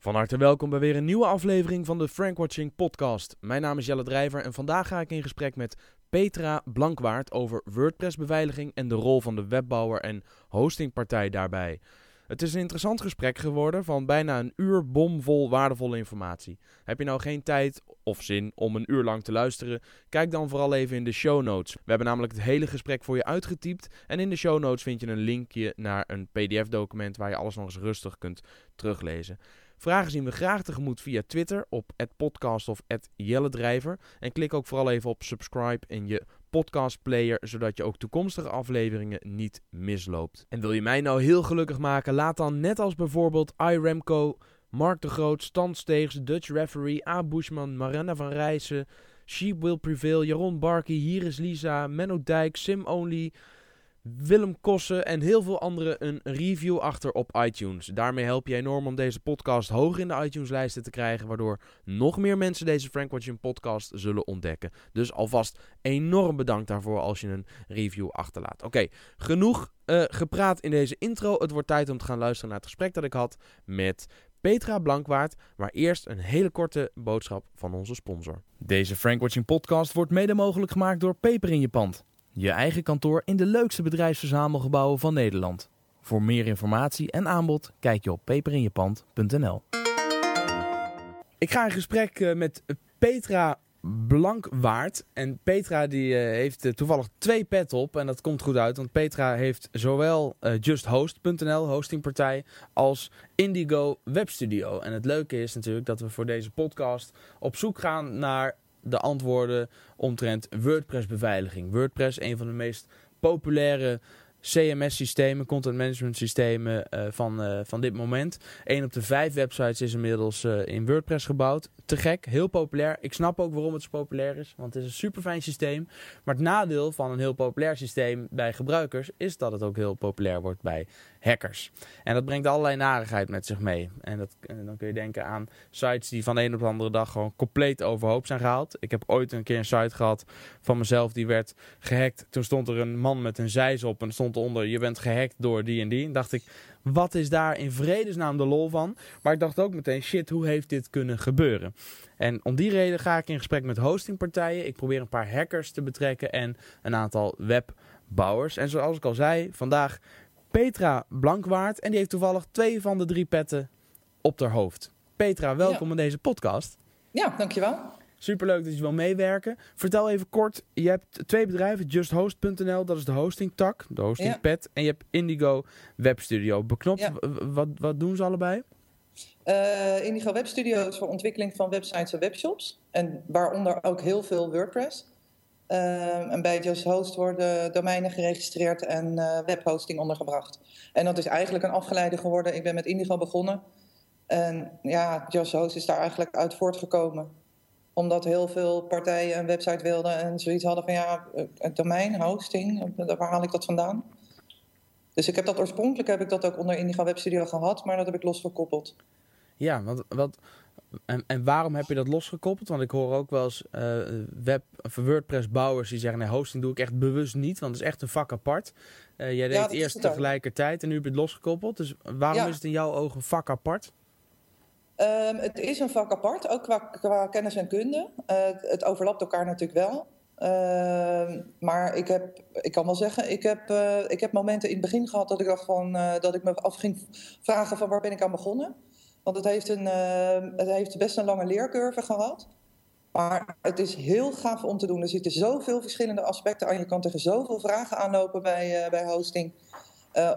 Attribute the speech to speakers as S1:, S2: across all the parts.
S1: Van harte welkom bij weer een nieuwe aflevering van de Frankwatching podcast. Mijn naam is Jelle Drijver en vandaag ga ik in gesprek met Petra Blankwaard over WordPress-beveiliging en de rol van de webbouwer en hostingpartij daarbij. Het is een interessant gesprek geworden van bijna een uur bomvol waardevolle informatie. Heb je nou geen tijd of zin om een uur lang te luisteren? Kijk dan vooral even in de show notes. We hebben namelijk het hele gesprek voor je uitgetypt en in de show notes vind je een linkje naar een PDF-document waar je alles nog eens rustig kunt teruglezen. Vragen zien we graag tegemoet via Twitter op podcast of Jelledrijver. En klik ook vooral even op subscribe in je podcastplayer, zodat je ook toekomstige afleveringen niet misloopt. En wil je mij nou heel gelukkig maken? Laat dan net als bijvoorbeeld iRemco, Mark de Groot, Stan Steegs, Dutch Referee, A. Bushman, Marina van Rijssen, Sheep Will Prevail, Jaron Barkey, Hier is Lisa, Menno Dijk, Sim Only... Willem Kossen en heel veel anderen een review achter op iTunes. Daarmee help je enorm om deze podcast hoog in de iTunes-lijsten te krijgen, waardoor nog meer mensen deze Frank Watching podcast zullen ontdekken. Dus alvast enorm bedankt daarvoor als je een review achterlaat. Oké, genoeg uh, gepraat in deze intro. Het wordt tijd om te gaan luisteren naar het gesprek dat ik had met Petra Blankwaard, maar eerst een hele korte boodschap van onze sponsor. Deze Frank Watching podcast wordt mede mogelijk gemaakt door Peper in je pand. Je eigen kantoor in de leukste bedrijfsverzamelgebouwen van Nederland. Voor meer informatie en aanbod kijk je op peperinjepand.nl. Ik ga in gesprek eh, met Petra Blankwaard. En Petra die uh, heeft uh, toevallig twee pet op. En dat komt goed uit. Want Petra heeft zowel justhost.nl, hostingpartij, als Indigo Webstudio. En het leuke is natuurlijk dat we voor deze podcast op zoek gaan naar de antwoorden omtrent WordPress-beveiliging. WordPress, een van de meest populaire CMS-systemen, content management systemen uh, van, uh, van dit moment. Een op de vijf websites is inmiddels uh, in WordPress gebouwd. Te gek, heel populair. Ik snap ook waarom het zo populair is, want het is een super fijn systeem. Maar het nadeel van een heel populair systeem bij gebruikers is dat het ook heel populair wordt bij hackers. En dat brengt allerlei narigheid met zich mee. En, dat, dan kun je denken aan sites die van de een op de andere dag gewoon compleet overhoop zijn gehaald. Ik heb ooit een keer een site gehad van mezelf die werd gehackt. Toen stond er een man met een zeis op en stond onder je bent gehackt door die en die. En dacht ik, wat is daar in vredesnaam de lol van? Maar ik dacht ook meteen, shit, hoe heeft dit kunnen gebeuren? En om die reden ga ik in gesprek met hostingpartijen. Ik probeer een paar hackers te betrekken en een aantal webbouwers. En zoals ik al zei, vandaag Petra Blankwaard. En die heeft toevallig twee van de drie petten op haar hoofd. Petra, welkom ja. in deze podcast.
S2: Ja, dankjewel.
S1: Superleuk dat je wil meewerken. Vertel even kort, je hebt twee bedrijven, justhost.nl, dat is de hosting tak, de hosting pad. En je hebt Indigo Webstudio. Beknopt, ja. wat, wat doen ze allebei?
S2: Uh, Indigo Webstudio is voor ontwikkeling van websites en webshops. En waaronder ook heel veel WordPress. Uh, en bij Just Host worden domeinen geregistreerd en uh, webhosting ondergebracht. En dat is eigenlijk een afgeleide geworden. Ik ben met Indigo begonnen. En ja, Just Host is daar eigenlijk uit voortgekomen. Omdat heel veel partijen een website wilden en zoiets hadden van ja, het domein, hosting, waar haal ik dat vandaan? Dus ik heb dat oorspronkelijk heb ik dat ook onder Indigo Webstudio gehad, maar dat heb ik losgekoppeld.
S1: Ja, want wat, en, en waarom heb je dat losgekoppeld? Want ik hoor ook wel eens uh, web, of WordPress-bouwers die zeggen: nee, hosting doe ik echt bewust niet, want het is echt een vak apart. Uh, jij deed ja, het eerst tegelijkertijd en nu heb je het losgekoppeld. Dus waarom ja. is het in jouw ogen een vak apart?
S2: Um, het is een vak apart, ook qua, qua kennis en kunde. Uh, het overlapt elkaar natuurlijk wel. Uh, maar ik, heb, ik kan wel zeggen, ik heb, uh, ik heb momenten in het begin gehad dat ik, dacht van, uh, dat ik me af ging vragen van waar ben ik aan begonnen. Want het heeft, een, het heeft best een lange leercurve gehad. Maar het is heel gaaf om te doen. Er zitten zoveel verschillende aspecten aan. Je kan tegen zoveel vragen aanlopen bij, bij hosting.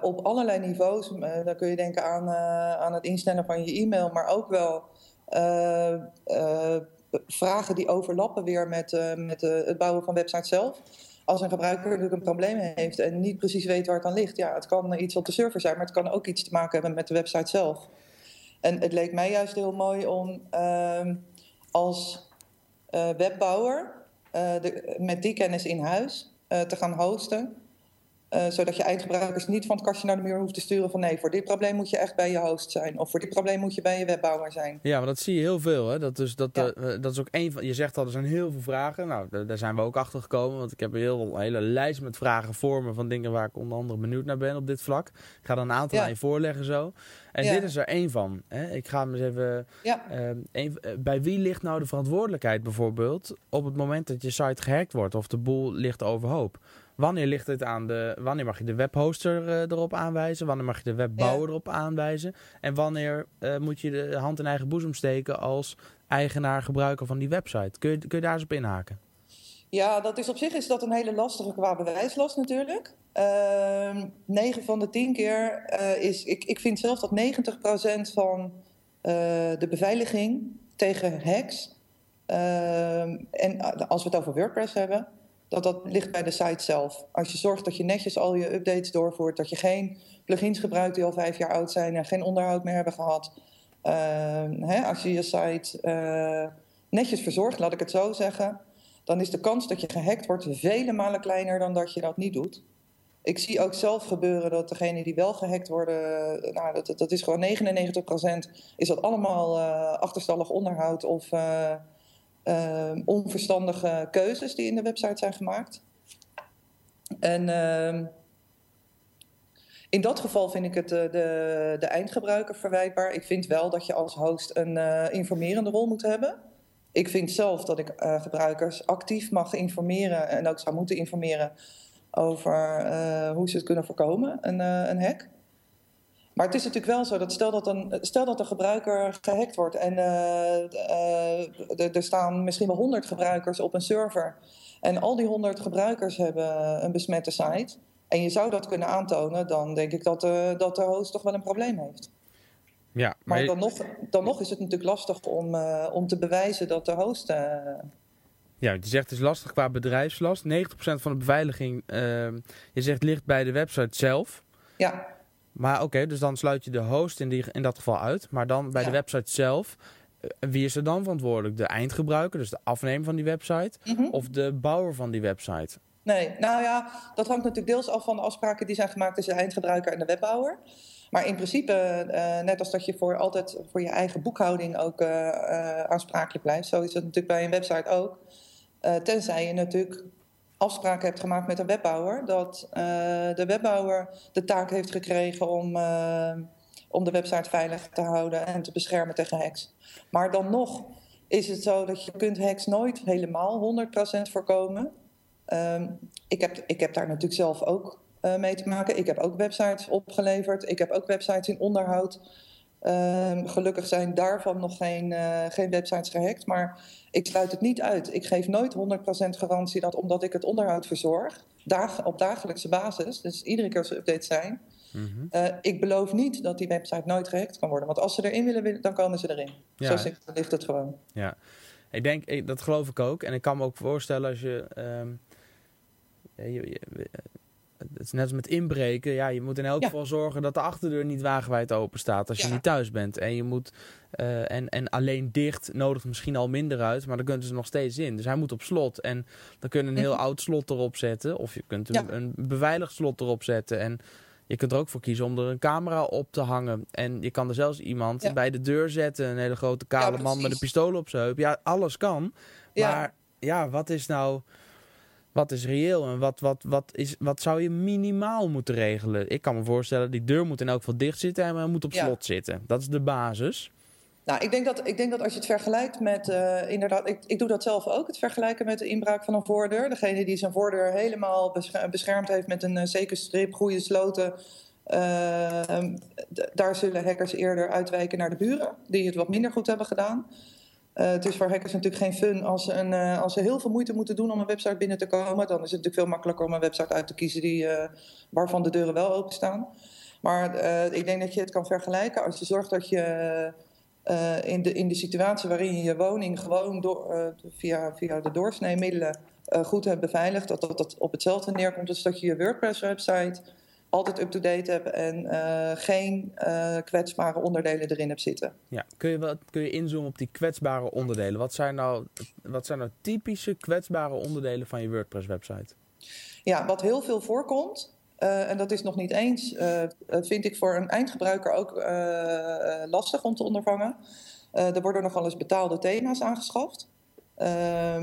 S2: op allerlei niveaus. dan kun je denken aan, aan het instellen van je e-mail, maar ook wel vragen die overlappen weer met, met het bouwen van websites zelf. Als een gebruiker natuurlijk een probleem heeft en niet precies weet waar het aan ligt. Ja, het kan iets op de server zijn, maar het kan ook iets te maken hebben met de website zelf. En het leek mij juist heel mooi om uh, als uh, webbouwer de, met die kennis in huis te gaan hosten. Uh, zodat je eindgebruikers niet van het kastje naar de muur hoeft te sturen van nee, voor dit probleem moet je echt bij je host zijn. Of voor dit probleem moet je bij je webbouwer zijn.
S1: Ja, maar dat zie je heel veel. Hè? Dat, is, dat, ja. uh, dat is ook een van. Je zegt al, er zijn heel veel vragen. Nou, daar zijn we ook achter gekomen. Want ik heb een, heel, een hele lijst met vragen voor me van dingen waar ik onder andere benieuwd naar ben op dit vlak. Ik ga er een aantal ja. aan je voorleggen zo. En dit is er één van. Hè? Ik ga hem eens even. Ja. Uh, een, bij wie ligt nou de verantwoordelijkheid bijvoorbeeld op het moment dat je site gehackt wordt of de boel ligt overhoop? Wanneer ligt het aan de. Wanneer mag je de webhoster uh, erop aanwijzen? Wanneer mag je de webbouwer ja. erop aanwijzen? En wanneer uh, moet je de hand in eigen boezem steken als eigenaar, gebruiker van die website? Kun je, kun je daar eens op inhaken?
S2: Ja, dat is op zich is dat een hele lastige qua bewijslast natuurlijk. Uh, 9 van de 10 keer uh, is. Ik, ik vind zelf dat 90% van de beveiliging tegen hacks. Ehm, en als we het over WordPress hebben dat dat ligt bij de site zelf. Als je zorgt dat je netjes al je updates doorvoert, dat je geen plugins gebruikt die al vijf jaar oud zijn en geen onderhoud meer hebben gehad. Uh, hè, als je je site uh, netjes verzorgt, laat ik het zo zeggen, dan is de kans dat je gehackt wordt vele malen kleiner dan dat je dat niet doet. Ik zie ook zelf gebeuren dat degenen die wel gehackt worden, nou, dat, dat is gewoon 99% is dat allemaal uh, achterstallig onderhoud of uh, onverstandige keuzes die in de website zijn gemaakt. En uh, in dat geval vind ik het de, de, de, eindgebruiker verwijtbaar. Ik vind wel dat je als host een uh, informerende rol moet hebben. Ik vind zelf dat ik uh, gebruikers actief mag informeren en ook zou moeten informeren over hoe ze het kunnen voorkomen, een, een hack. Maar het is natuurlijk wel zo dat stel dat een, stel dat een gebruiker gehackt wordt en uh, uh, er staan misschien wel 100 gebruikers op een server. En al die 100 gebruikers hebben een besmette site. En je zou dat kunnen aantonen, dan denk ik dat de, dat de host toch wel een probleem heeft. Ja, maar, maar dan, nog, dan nog is het natuurlijk lastig om, uh, om te bewijzen dat de host.
S1: Ja, je zegt het is lastig qua bedrijfslast. 90% van de beveiliging, je zegt, ligt bij de website zelf.
S2: Ja.
S1: Maar oké, okay, dus dan sluit je de host in, die, in dat geval uit. Maar dan bij ja. de website zelf, wie is er dan verantwoordelijk? De eindgebruiker, dus de afnemer van die website? Mm -hmm. Of de bouwer van die website?
S2: Nee, nou ja, dat hangt natuurlijk deels af van de afspraken die zijn gemaakt tussen de eindgebruiker en de webbouwer. Maar in principe, uh, net als dat je voor altijd voor je eigen boekhouding ook uh, uh, aansprakelijk blijft, zo is het natuurlijk bij een website ook. tenzij je natuurlijk afspraken hebt gemaakt met een webbouwer, dat uh, de webbouwer de taak heeft gekregen om, uh, om de website veilig te houden en te beschermen tegen hacks. Maar dan nog is het zo dat je kunt hacks nooit helemaal 100% voorkomen. Um, ik, heb, ik heb daar natuurlijk zelf ook uh, mee te maken. Ik heb ook websites opgeleverd. Ik heb ook websites in onderhoud. Um, gelukkig zijn daarvan nog geen, uh, geen websites gehackt. Maar ik sluit het niet uit. Ik geef nooit 100% garantie dat omdat ik het onderhoud verzorg, dag, op dagelijkse basis, dus iedere keer als er updates zijn, -hmm. uh, ik beloof niet dat die website nooit gehackt kan worden. Want als ze erin willen, dan komen ze erin. Ja. Zo ligt het gewoon.
S1: Ja, ik denk, dat geloof ik ook. En ik kan me ook voorstellen als je. Um, je, je het is net als met inbreken. Ja, je moet in elk ja. geval zorgen dat de achterdeur niet wagenwijd open staat als je ja. niet thuis bent. En, je moet, uh, en, en alleen dicht nodigt misschien al minder uit, maar dan kunnen ze nog steeds in. Dus hij moet op slot. En dan kun je een heel oud slot erop zetten. Of je kunt een, een beveiligd slot erop zetten. En je kunt er ook voor kiezen om er een camera op te hangen. En je kan er zelfs iemand bij de deur zetten. Een hele grote kale man met een pistool op zijn heup. Ja, alles kan. Maar ja, wat is nou wat is reëel en wat, wat, wat, is, wat zou je minimaal moeten regelen? Ik kan me voorstellen, die deur moet in elk geval dicht zitten en moet op slot ja. zitten. Dat is de basis.
S2: Nou, ik denk dat, ik denk dat als je het vergelijkt met, uh, inderdaad, ik, ik doe dat zelf ook, het vergelijken met de inbraak van een voordeur. Degene die zijn voordeur helemaal beschermd heeft met een uh, zeker strip, goede sloten, uh, daar zullen hackers eerder uitwijken naar de buren, die het wat minder goed hebben gedaan. Uh, het is voor hackers natuurlijk geen fun als ze, een, uh, als ze heel veel moeite moeten doen om een website binnen te komen. Dan is het natuurlijk veel makkelijker om een website uit te kiezen die, uh, waarvan de deuren wel openstaan. Maar ik denk dat je het kan vergelijken als je zorgt dat je in, de, in de situatie waarin je je woning gewoon door, via, via de doorsneemiddelen goed hebt beveiligd, dat, dat dat op hetzelfde neerkomt als dat je je WordPress-website altijd up-to-date heb en uh, geen uh, kwetsbare onderdelen erin heb zitten.
S1: Ja, kun je, wat, kun je inzoomen op die kwetsbare onderdelen? Wat zijn nou, wat zijn nou typische kwetsbare onderdelen van je WordPress-website?
S2: Ja, wat heel veel voorkomt, Uh, en dat is nog niet eens, vind ik voor een eindgebruiker ook lastig om te ondervangen. er worden nogal eens betaalde thema's aangeschaft.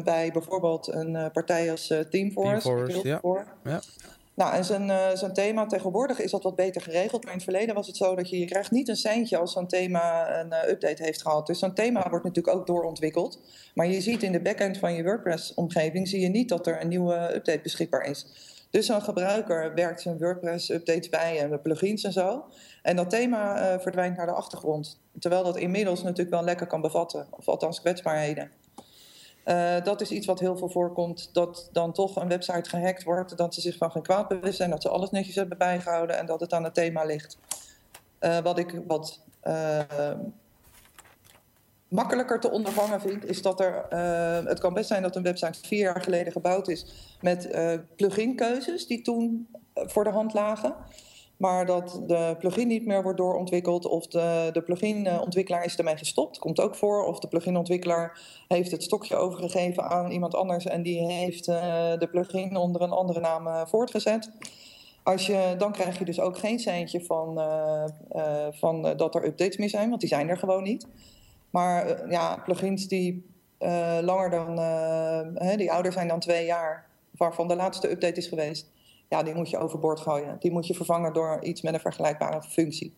S2: bij bijvoorbeeld een partij als Teamforce.
S1: Teamforce ja. ja.
S2: Nou, en zijn, zijn thema tegenwoordig is dat wat beter geregeld. Maar in het verleden was het zo dat je, je krijgt niet een seintje als zo'n thema een update heeft gehad. Dus zo'n thema wordt natuurlijk ook doorontwikkeld. Maar je ziet in de backend van je WordPress-omgeving zie je niet dat er een nieuwe update beschikbaar is. Dus een gebruiker werkt zijn WordPress-updates bij en de plugins en zo. En dat thema uh, verdwijnt naar de achtergrond. Terwijl dat inmiddels natuurlijk wel lekker kan bevatten, of althans kwetsbaarheden. Uh, dat is iets wat heel veel voorkomt, dat dan toch een website gehackt wordt, dat ze zich van geen kwaad bewust zijn, dat ze alles netjes hebben bijgehouden en dat het aan het thema ligt. Uh, wat ik wat makkelijker te ondervangen vind, is dat er. Het kan best zijn dat een website vier jaar geleden gebouwd is met uh, plugin-keuzes die toen eh, voor de hand lagen. Maar dat de plugin niet meer wordt doorontwikkeld of de, de plugin-ontwikkelaar is ermee gestopt. Komt ook voor. Of de plugin-ontwikkelaar heeft het stokje overgegeven aan iemand anders en die heeft de plugin onder een andere naam voortgezet. Als je, dan krijg je dus ook geen seintje van, van dat er updates mee zijn, want die zijn er gewoon niet. Maar ja, plugins die langer dan, hè, die ouder zijn dan twee jaar, waarvan de laatste update is geweest, ja, die moet je overboord gooien. Die moet je vervangen door iets met een vergelijkbare functie.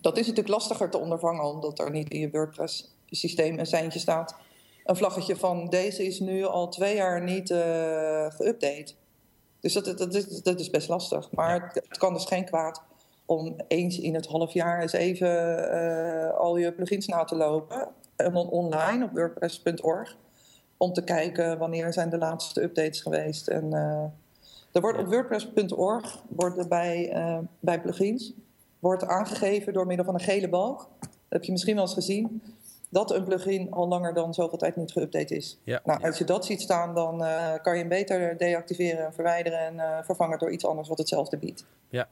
S2: Dat is natuurlijk lastiger te ondervangen, omdat er niet in je WordPress-systeem een seintje staat. Een vlaggetje van deze is nu al twee jaar niet geüpdate. Dus dat, dat, is, dat is best lastig. Maar het, het kan dus geen kwaad om eens in het half jaar eens even uh, al je plugins na te lopen. En dan online op wordpress.org. Om te kijken wanneer zijn de laatste updates geweest. En uh, er wordt op wordpress.org worden bij, uh, bij plugins wordt aangegeven door middel van een gele balk. Dat heb je misschien wel eens gezien. Dat een plugin al langer dan zoveel tijd niet geüpdate is.
S1: Ja.
S2: Nou, als je dat ziet staan, dan kan je hem beter deactiveren en verwijderen en vervangen door iets anders wat hetzelfde biedt.
S1: Ja,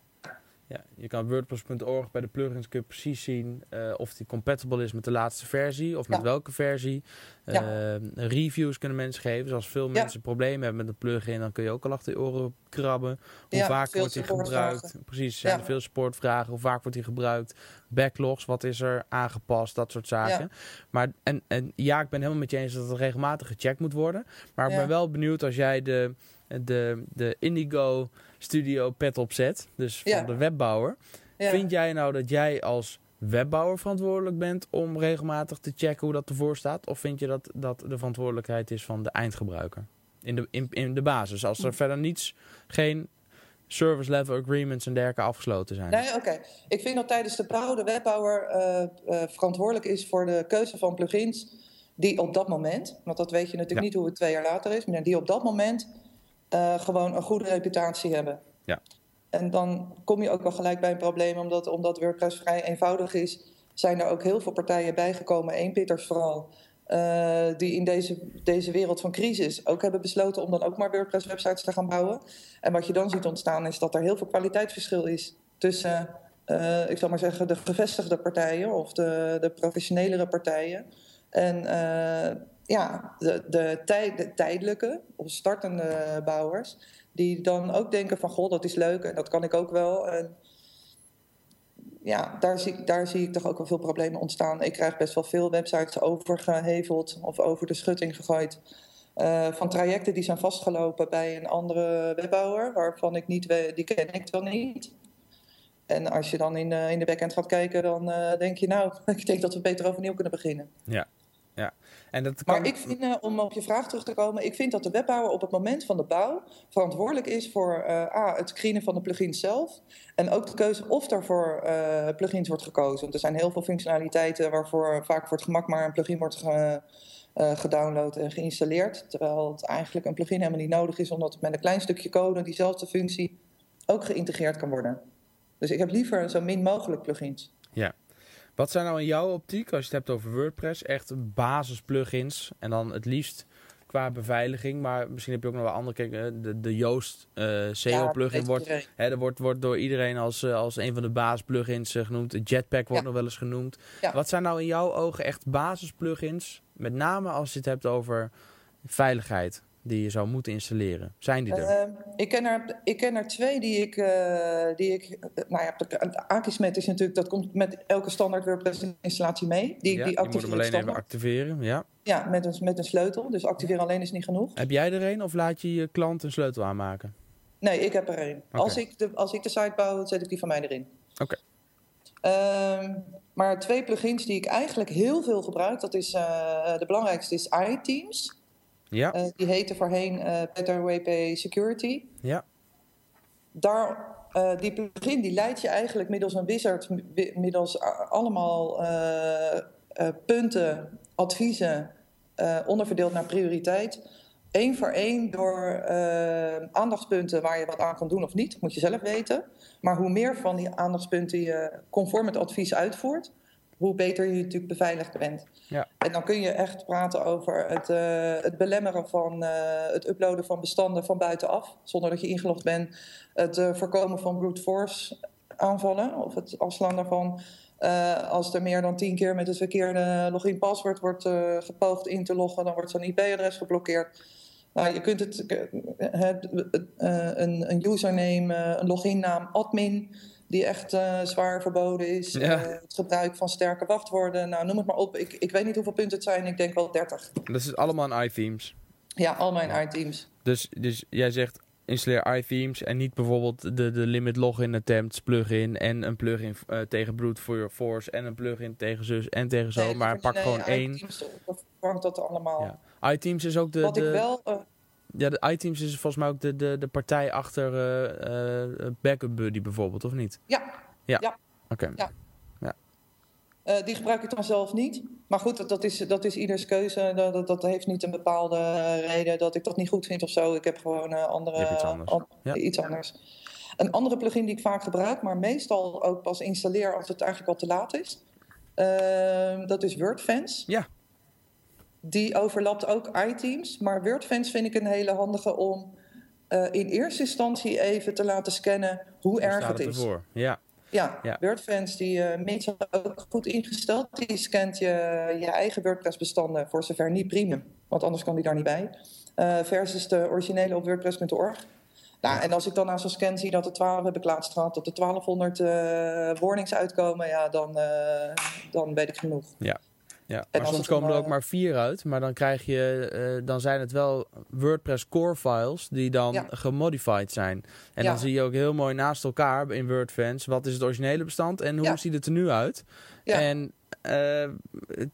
S1: ja, je kan WordPress.org bij de plugins kun je precies zien uh, of die compatible is met de laatste versie of met welke versie. Uh, reviews kunnen mensen geven. Dus als veel mensen problemen hebben met een plugin, dan kun je ook al achter je oren krabben. Hoe vaak wordt die gebruikt? Precies, zijn er veel supportvragen. Hoe vaak wordt die gebruikt? Backlogs, wat is er aangepast? Dat soort zaken. Maar, en, en ja, ik ben helemaal met je eens dat het regelmatig gecheckt moet worden. Maar ik ben wel benieuwd als jij de, de, de Indigo studio pet opzet, dus van de webbouwer. Vind jij nou dat jij als webbouwer verantwoordelijk bent om regelmatig te checken hoe dat ervoor staat? Of vind je dat dat de verantwoordelijkheid is van de eindgebruiker? In de, in, in de basis, als er verder niets, geen service level agreements en dergelijke afgesloten zijn.
S2: Nee, oké. Ik vind dat tijdens de bouw de webbouwer uh, uh, verantwoordelijk is voor de keuze van plugins die op dat moment, want dat weet je natuurlijk niet hoe het twee jaar later is, maar die op dat moment uh, gewoon een goede reputatie hebben.
S1: Ja.
S2: En dan kom je ook wel gelijk bij een probleem, omdat, omdat WordPress vrij eenvoudig is, zijn er ook heel veel partijen bijgekomen, eenpitters vooral, uh, die in deze, deze wereld van crisis ook hebben besloten om dan ook maar WordPress-websites te gaan bouwen. En wat je dan ziet ontstaan is dat er heel veel kwaliteitsverschil is tussen, uh, ik zal maar zeggen, de gevestigde partijen of de, de professionelere partijen. En ja, de, de, de tijdelijke of startende bouwers, die dan ook denken van goh, dat is leuk en dat kan ik ook wel. En ja, daar zie, daar zie ik toch ook wel veel problemen ontstaan. Ik krijg best wel veel websites overgeheveld of over de schutting gegooid. Uh, van trajecten die zijn vastgelopen bij een andere webbouwer, waarvan ik niet weet, die ken ik dan niet. En als je dan in, uh, in de backend gaat kijken, dan uh, denk je, nou, ik denk dat we beter overnieuw kunnen beginnen.
S1: Ja, ja. En dat
S2: kan... Maar ik vind, uh, om op je vraag terug te komen, ik vind dat de webbouwer op het moment van de bouw verantwoordelijk is voor uh, A, het screenen van de plugins zelf. En ook de keuze of er voor uh, plugins wordt gekozen. Want er zijn heel veel functionaliteiten waarvoor vaak voor het gemak maar een plugin wordt ge, gedownload en geïnstalleerd. Terwijl het eigenlijk een plugin helemaal niet nodig is, omdat het met een klein stukje code diezelfde functie ook geïntegreerd kan worden. Dus ik heb liever zo min mogelijk plugins.
S1: Wat zijn nou in jouw optiek, als je het hebt over WordPress, echt basis plugins en dan het liefst qua beveiliging, maar misschien heb je ook nog wel andere. Kijk, eh, de, de Yoast uh, SEO plugin wordt, hè, er wordt, wordt door iedereen als, uh, als een van de basis plugins uh, genoemd. Jetpack wordt nog wel eens genoemd. Ja. Wat zijn nou in jouw ogen echt basis plugins, met name als je het hebt over veiligheid? Die je zou moeten installeren? Zijn die er?
S2: Ehm, ik, ken er, ik ken er twee die ik. eh, die ik eh, nou ja, Akismet is natuurlijk. Dat komt met elke standaard WordPress-installatie mee. Die,
S1: ja,
S2: die
S1: je moet hem alleen even activeren. Ja.
S2: Ja, met een, met een sleutel. Dus activeren alleen is niet genoeg.
S1: Heb jij er een of laat je je klant een sleutel aanmaken?
S2: Nee, ik heb er.
S1: Oké.
S2: Als, ik de, als ik de site bouw, zet ik die van mij erin.
S1: Oké.
S2: Ehm, maar twee plugins die ik eigenlijk heel veel gebruik, dat is eh, de belangrijkste is iTeams.
S1: Ja,
S2: Eh, die heette voorheen eh Better WP Security.
S1: ja.
S2: Daar, eh, die plugin die leidt je eigenlijk middels een wizard, mi- middels allemaal punten, adviezen, onderverdeeld naar prioriteit. Eén voor één door aandachtspunten waar je wat aan kan doen of niet, moet je zelf weten. Maar hoe meer van die aandachtspunten je conform het advies uitvoert, hoe beter je natuurlijk beveiligd bent.
S1: Ja.
S2: En dan kun je echt praten over het, eh, het belemmeren van eh, het uploaden van bestanden van buitenaf, zonder dat je ingelogd bent. Het eh, voorkomen van brute force aanvallen, of het afslaan daarvan. Als er meer dan tien keer met het verkeerde login-paswoord wordt gepoogd in te loggen, dan wordt zo'n IP-adres geblokkeerd. Nou, je kunt het, het, het, een, een username, een loginnaam, admin, die echt eh, zwaar verboden is.
S1: Ja.
S2: Eh, het gebruik van sterke wachtwoorden. Nou, noem het maar op. Ik, ik weet niet hoeveel punten het zijn. Ik denk wel 30.
S1: Dat is allemaal in iThemes.
S2: Ja, al mijn iTeams.
S1: Dus, dus jij zegt installeer iThemes en niet bijvoorbeeld de, de limit login attempts plugin en een plugin eh, tegen brute force en een plugin tegen zus en tegen zo.
S2: Nee,
S1: maar pak
S2: nee,
S1: gewoon één.
S2: vervangt dat allemaal.
S1: Ja. iThemes is ook de,
S2: Wat
S1: de,
S2: ik wel...
S1: ja, de iTemes is volgens mij ook de, de, de partij achter eh, Backup Buddy bijvoorbeeld, of niet?
S2: ja,
S1: Oké.
S2: Ja. eh, die gebruik ik dan zelf niet. Maar goed, dat, dat, is, dat is ieders keuze. Dat, dat, heeft niet een bepaalde reden dat ik dat niet goed vind of zo. Ik heb gewoon andere...
S1: Iets anders.
S2: an-
S1: Ja.
S2: iets anders. Een andere plugin die ik vaak gebruik, maar meestal ook pas installeer als het eigenlijk al te laat is. dat is WordFence.
S1: Ja.
S2: Die overlapt ook iTeams. Maar WordFence vind ik een hele handige om eh, in eerste instantie even te laten scannen hoe
S1: Hoe
S2: erg het is.
S1: ervoor? Ja.
S2: Ja,
S1: Ja.
S2: WordFans die uh, mits ook goed ingesteld. Die scant je, je eigen WordPress-bestanden voor zover niet premium. Want anders kan die daar niet bij. Eh, versus de originele op WordPress.org. Nou, en als ik dan na zo'n scan zie dat er 12 heb ik laatst gehad, dat er 1200 eh, warnings uitkomen, ja, dan, eh, dan weet ik genoeg.
S1: Ja,
S2: En
S1: maar soms komen er ook maar vier uit. Maar dan krijg je, eh, dan zijn het wel WordPress core files die dan
S2: Ja.
S1: gemodified zijn. En
S2: Ja.
S1: dan zie je ook heel mooi naast elkaar in WordFence wat is het originele bestand en hoe
S2: Ja.
S1: ziet het er nu uit.
S2: Ja.
S1: En eh,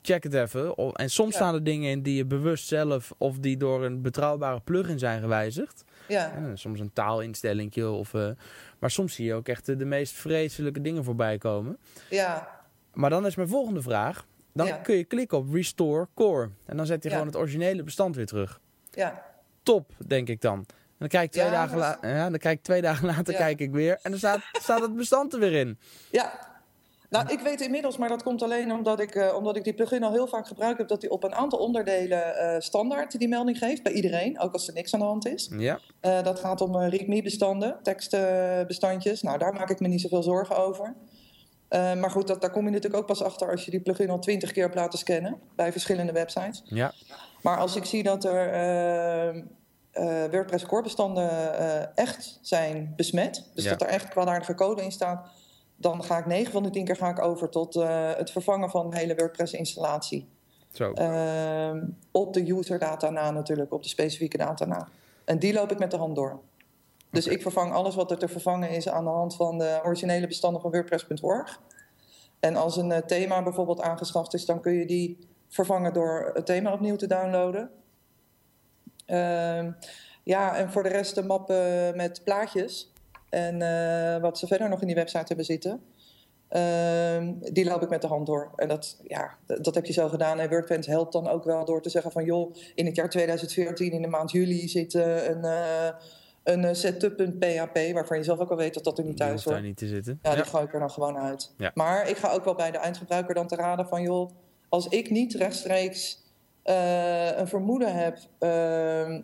S1: check het even. En soms
S2: Ja.
S1: staan er dingen in die je bewust zelf of die door een betrouwbare plugin zijn gewijzigd.
S2: Ja,
S1: Eh, soms een taalinstellingje of. maar soms zie je ook echt de, de meest vreselijke dingen voorbij komen.
S2: ja,
S1: Maar dan is mijn volgende vraag. Dan
S2: Ja.
S1: kun je klikken op Restore Core. En dan zet hij
S2: Ja.
S1: gewoon het originele bestand weer terug.
S2: ja.
S1: Top, denk ik dan. En dan kijk ik twee,
S2: Ja,
S1: dagen, la- ja, dan kijk ik twee dagen later kijk ik weer. En dan staat, staat het bestand er weer in.
S2: Ja. Nou, ik weet inmiddels, maar dat komt alleen omdat ik, eh, omdat ik die plugin al heel vaak gebruikt heb, dat hij op een aantal onderdelen eh, standaard die melding geeft, bij iedereen, ook als er niks aan de hand is.
S1: Ja,
S2: Eh, dat gaat om readme-bestanden, tekstbestandjes. nou, daar maak ik me niet zoveel zorgen over. Eh, maar goed, dat, daar kom je natuurlijk ook pas achter als je die plugin al twintig keer hebt laten scannen bij verschillende websites.
S1: ja,
S2: Maar als ik zie dat er eh, eh, WordPress core bestanden echt zijn besmet, dus
S1: Ja.
S2: dat er echt kwaadaardige code in staat, dan ga ik 9 van de 10 keer ga ik over tot het vervangen van de hele WordPress installatie.
S1: zo.
S2: Ehm, op de user data na natuurlijk, op de specifieke data na. En die loop ik met de hand door. Dus ik vervang alles wat er te vervangen is aan de hand van de originele bestanden van WordPress.org. En als een eh, thema bijvoorbeeld aangeschaft is, dan kun je die vervangen door het thema opnieuw te downloaden. Ehm, ja, en voor de rest de map eh, met plaatjes. En eh, wat ze verder nog in die website hebben zitten. Ehm, die loop ik met de hand door. En dat, ja, dat heb je zo gedaan. En WordPress helpt dan ook wel door te zeggen van... joh, in het jaar 2014, in de maand juli, zit eh, een, eh een eh, setup.php... waarvan je zelf ook al weet dat dat er niet thuis hoort.
S1: daar niet te zitten.
S2: Ja,
S1: Ja,
S2: die gooi ik er dan gewoon uit.
S1: Ja.
S2: Maar ik ga ook wel bij de eindgebruiker dan te raden van... joh, als ik niet rechtstreeks eh, een vermoeden heb... ehm,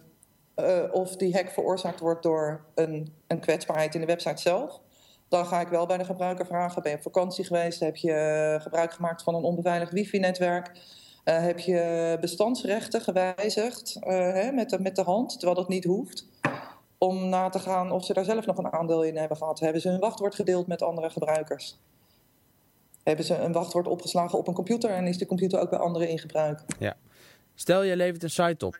S2: eh, of die hack veroorzaakt wordt door een, een kwetsbaarheid in de website zelf... dan ga ik wel bij de gebruiker vragen... ben je op vakantie geweest? Heb je gebruik gemaakt van een onbeveiligd wifi-netwerk? heb je bestandsrechten gewijzigd hè, met, de, met de hand, terwijl dat niet hoeft? Om na te gaan of ze daar zelf nog een aandeel in hebben gehad. Hebben ze hun wachtwoord gedeeld met andere gebruikers? Hebben ze een wachtwoord opgeslagen op een computer en is de computer ook bij anderen in gebruik?
S1: Ja. Stel je levert een site op.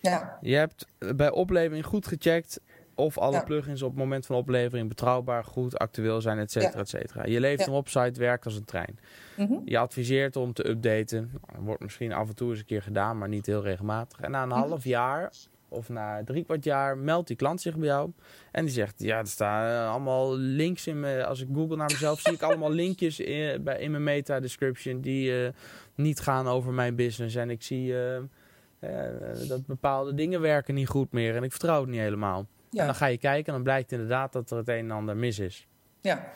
S2: Ja.
S1: Je hebt bij oplevering goed gecheckt of alle plugins op het moment van oplevering betrouwbaar, goed, actueel zijn, et cetera, et cetera. Je levert hem op, site werkt als een trein.
S2: Mhm.
S1: Je adviseert om te updaten. Dat wordt misschien af en toe eens een keer gedaan, maar niet heel regelmatig. En na een
S2: Mhm.
S1: half jaar of na drie kwart jaar meldt die klant zich bij jou. En die zegt, ja, er staan allemaal links in me. Als ik google naar mezelf, zie ik allemaal linkjes in, bij, in mijn meta description die eh, niet gaan over mijn business. En ik zie eh, eh, dat bepaalde dingen werken niet goed meer. En ik vertrouw het niet helemaal.
S2: Ja.
S1: En dan ga je kijken en dan blijkt inderdaad dat er het een en ander mis is.
S2: Ja.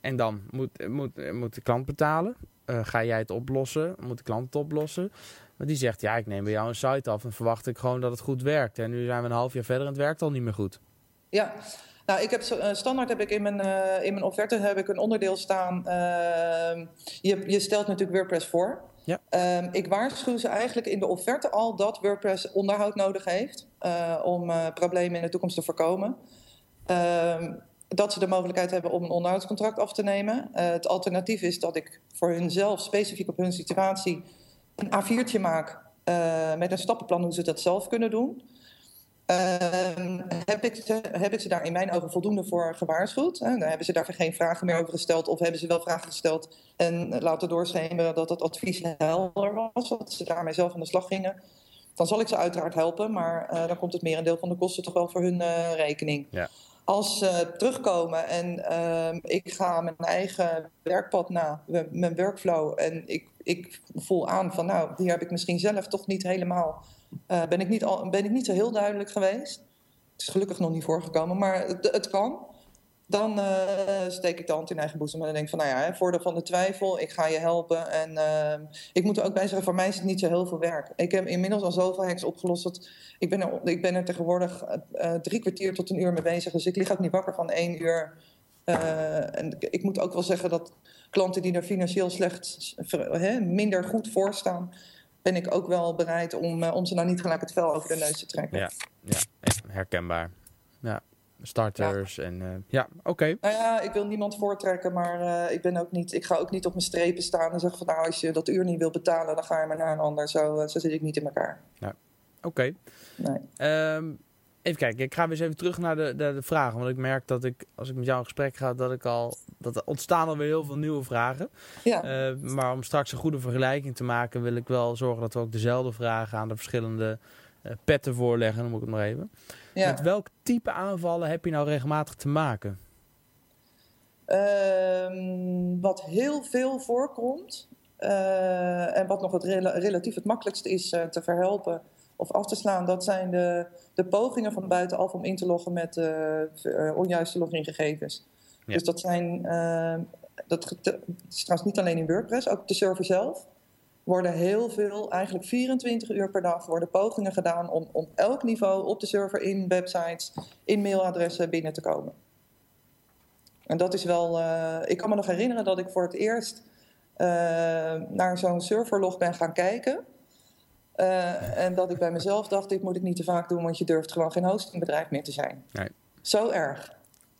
S1: En dan moet, moet, moet de klant betalen. Eh, ga jij het oplossen? Moet de klant het oplossen? Maar die zegt, ja, ik neem bij jou een site af en verwacht ik gewoon dat het goed werkt. En nu zijn we een half jaar verder en het werkt al niet meer goed.
S2: Ja, nou, ik heb zo- standaard heb ik in mijn, eh, in mijn offerte heb ik een onderdeel staan. ehm, je, je stelt natuurlijk WordPress voor.
S1: Ja.
S2: Ehm, ik waarschuw ze eigenlijk in de offerte al dat WordPress onderhoud nodig heeft eh, om eh, problemen in de toekomst te voorkomen. Ehm, dat ze de mogelijkheid hebben om een onderhoudscontract af te nemen. Eh, het alternatief is dat ik voor hunzelf, specifiek op hun situatie, een A4'tje maak eh, met een stappenplan hoe ze dat zelf kunnen doen. Ehm, heb, ik ze, heb ik ze daar in mijn ogen voldoende voor gewaarschuwd? Hè? Dan hebben ze daar geen vragen meer over gesteld, of hebben ze wel vragen gesteld en laten doorschemeren dat het advies helder was, dat ze daarmee zelf aan de slag gingen. Dan zal ik ze uiteraard helpen, maar eh, dan komt het merendeel van de kosten toch wel voor hun eh, rekening.
S1: Ja.
S2: Als ze terugkomen en ehm, ik ga mijn eigen werkpad na, mijn workflow, en ik, ik voel aan van nou, hier heb ik misschien zelf toch niet helemaal eh, ben, ik niet al, ben ik niet zo heel duidelijk geweest. Het is gelukkig nog niet voorgekomen, maar het, het kan. Dan eh, steek ik de hand in eigen boezem en dan denk ik van, nou ja, voordeel van de twijfel, ik ga je helpen. En eh, ik moet er ook bij zeggen, voor mij is het niet zo heel veel werk. Ik heb inmiddels al zoveel hacks opgelost dat ik ben er, ik ben er tegenwoordig eh, eh, drie kwartier tot een uur mee bezig. Dus ik lig ook niet wakker van één uur. En ik moet ook wel zeggen dat klanten die er financieel slecht, minder goed voor staan, ben ik ook wel bereid om, om ze nou niet gelijk het vel over de neus te trekken.
S1: Ja, ja herkenbaar. Ja, starters en eh, ja, oké.
S2: Nou ja, ik wil niemand voortrekken, maar eh, ik, ben ook niet, ik ga ook niet op mijn strepen staan en zeggen van nou, als je dat uur niet wilt betalen, dan ga je maar naar een ander. Zo, eh, zo zit ik niet in elkaar.
S1: Oké.
S2: Nee.
S1: Ehm, even kijken, ik ga weer eens even terug naar de, de, de vragen. Want ik merk dat ik, als ik met jou in gesprek ga, dat ik al. Dat er ontstaan alweer heel veel nieuwe vragen.
S2: Ja,
S1: Eh, maar om straks een goede vergelijking te maken, wil ik wel zorgen dat we ook dezelfde vragen aan de verschillende petten voorleggen, noem ik het maar even.
S2: ja.
S1: Met welk type aanvallen heb je nou regelmatig te maken?
S2: Ehm, wat heel veel voorkomt eh, en wat nog het rela- relatief het makkelijkste is eh, te verhelpen of af te slaan, dat zijn de, de pogingen van buitenaf om in te loggen met eh, eh, onjuiste logingegevens.
S1: Ja.
S2: Dus dat zijn, eh, dat het is trouwens niet alleen in WordPress, ook de server zelf worden heel veel, eigenlijk 24 uur per dag, worden pogingen gedaan om op elk niveau op de server, in websites, in mailadressen binnen te komen. En dat is wel. eh, ik kan me nog herinneren dat ik voor het eerst eh, naar zo'n serverlog ben gaan kijken. Eh, en dat ik bij mezelf dacht: dit moet ik niet te vaak doen, want je durft gewoon geen hostingbedrijf meer te zijn.
S1: Nee.
S2: Zo erg.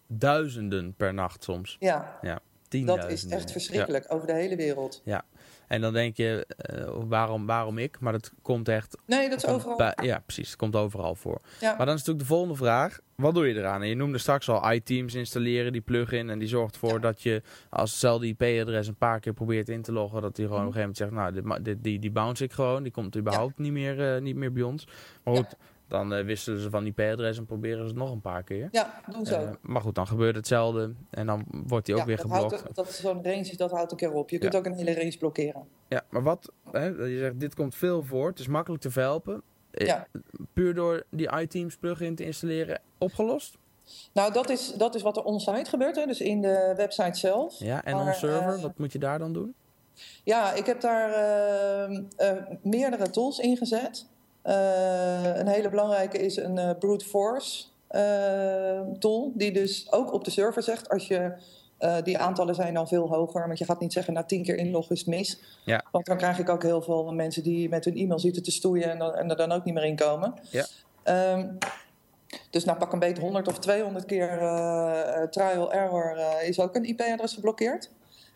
S1: Duizenden per nacht soms.
S2: Ja,
S1: Ja,
S2: dat
S1: tienduizenden.
S2: is echt verschrikkelijk over de hele wereld.
S1: Ja. En dan denk je, eh, waarom, waarom ik? Maar dat komt echt
S2: Nee, dat is overal.
S1: Ja, precies. Het komt overal voor.
S2: Ja.
S1: Maar dan is natuurlijk de volgende vraag. Wat doe je eraan? En je noemde straks al iTeams installeren, die plugin. En die zorgt ervoor
S2: Ja.
S1: dat je als hetzelfde IP-adres een paar keer probeert in te loggen. Dat die gewoon
S2: Mhm.
S1: op een gegeven moment zegt, nou, dit, dit, die, die bounce ik gewoon. Die komt überhaupt niet, meer, eh, niet meer bij ons. Maar goed, dan eh, wisselen ze van IP-adres en proberen ze het nog een paar keer.
S2: Ja, doen ze ook.
S1: maar goed, dan gebeurt hetzelfde. En dan wordt die ook
S2: Ja,
S1: weer
S2: dat
S1: geblokt.
S2: houdt- Dat zo'n range, dat houdt een keer op. Je kunt ook een hele range blokkeren.
S1: Ja, maar wat, hè, je zegt, dit komt veel voor. Het is makkelijk te verhelpen. Eh,
S2: Ja.
S1: Puur door die iTeams plugin te installeren, opgelost?
S2: Nou, dat is, dat is wat er on-site gebeurt, hè, dus in de website zelf.
S1: Ja, en on-server, wat moet je daar dan doen?
S2: Ja, ik heb daar eh, eh, meerdere tools in gezet. Eh, een hele belangrijke is een eh, brute force eh, tool, die dus ook op de server zegt als je Uh, die aantallen zijn dan veel hoger, want je gaat niet zeggen na tien keer inloggen is het mis.
S1: Ja.
S2: Want dan krijg ik ook heel veel mensen die met hun e-mail zitten te stoeien en, dan, en er dan ook niet meer in komen.
S1: Ja.
S2: Um, dus nou pak een beetje 100 of 200 keer uh, trial error uh, is ook een IP-adres geblokkeerd.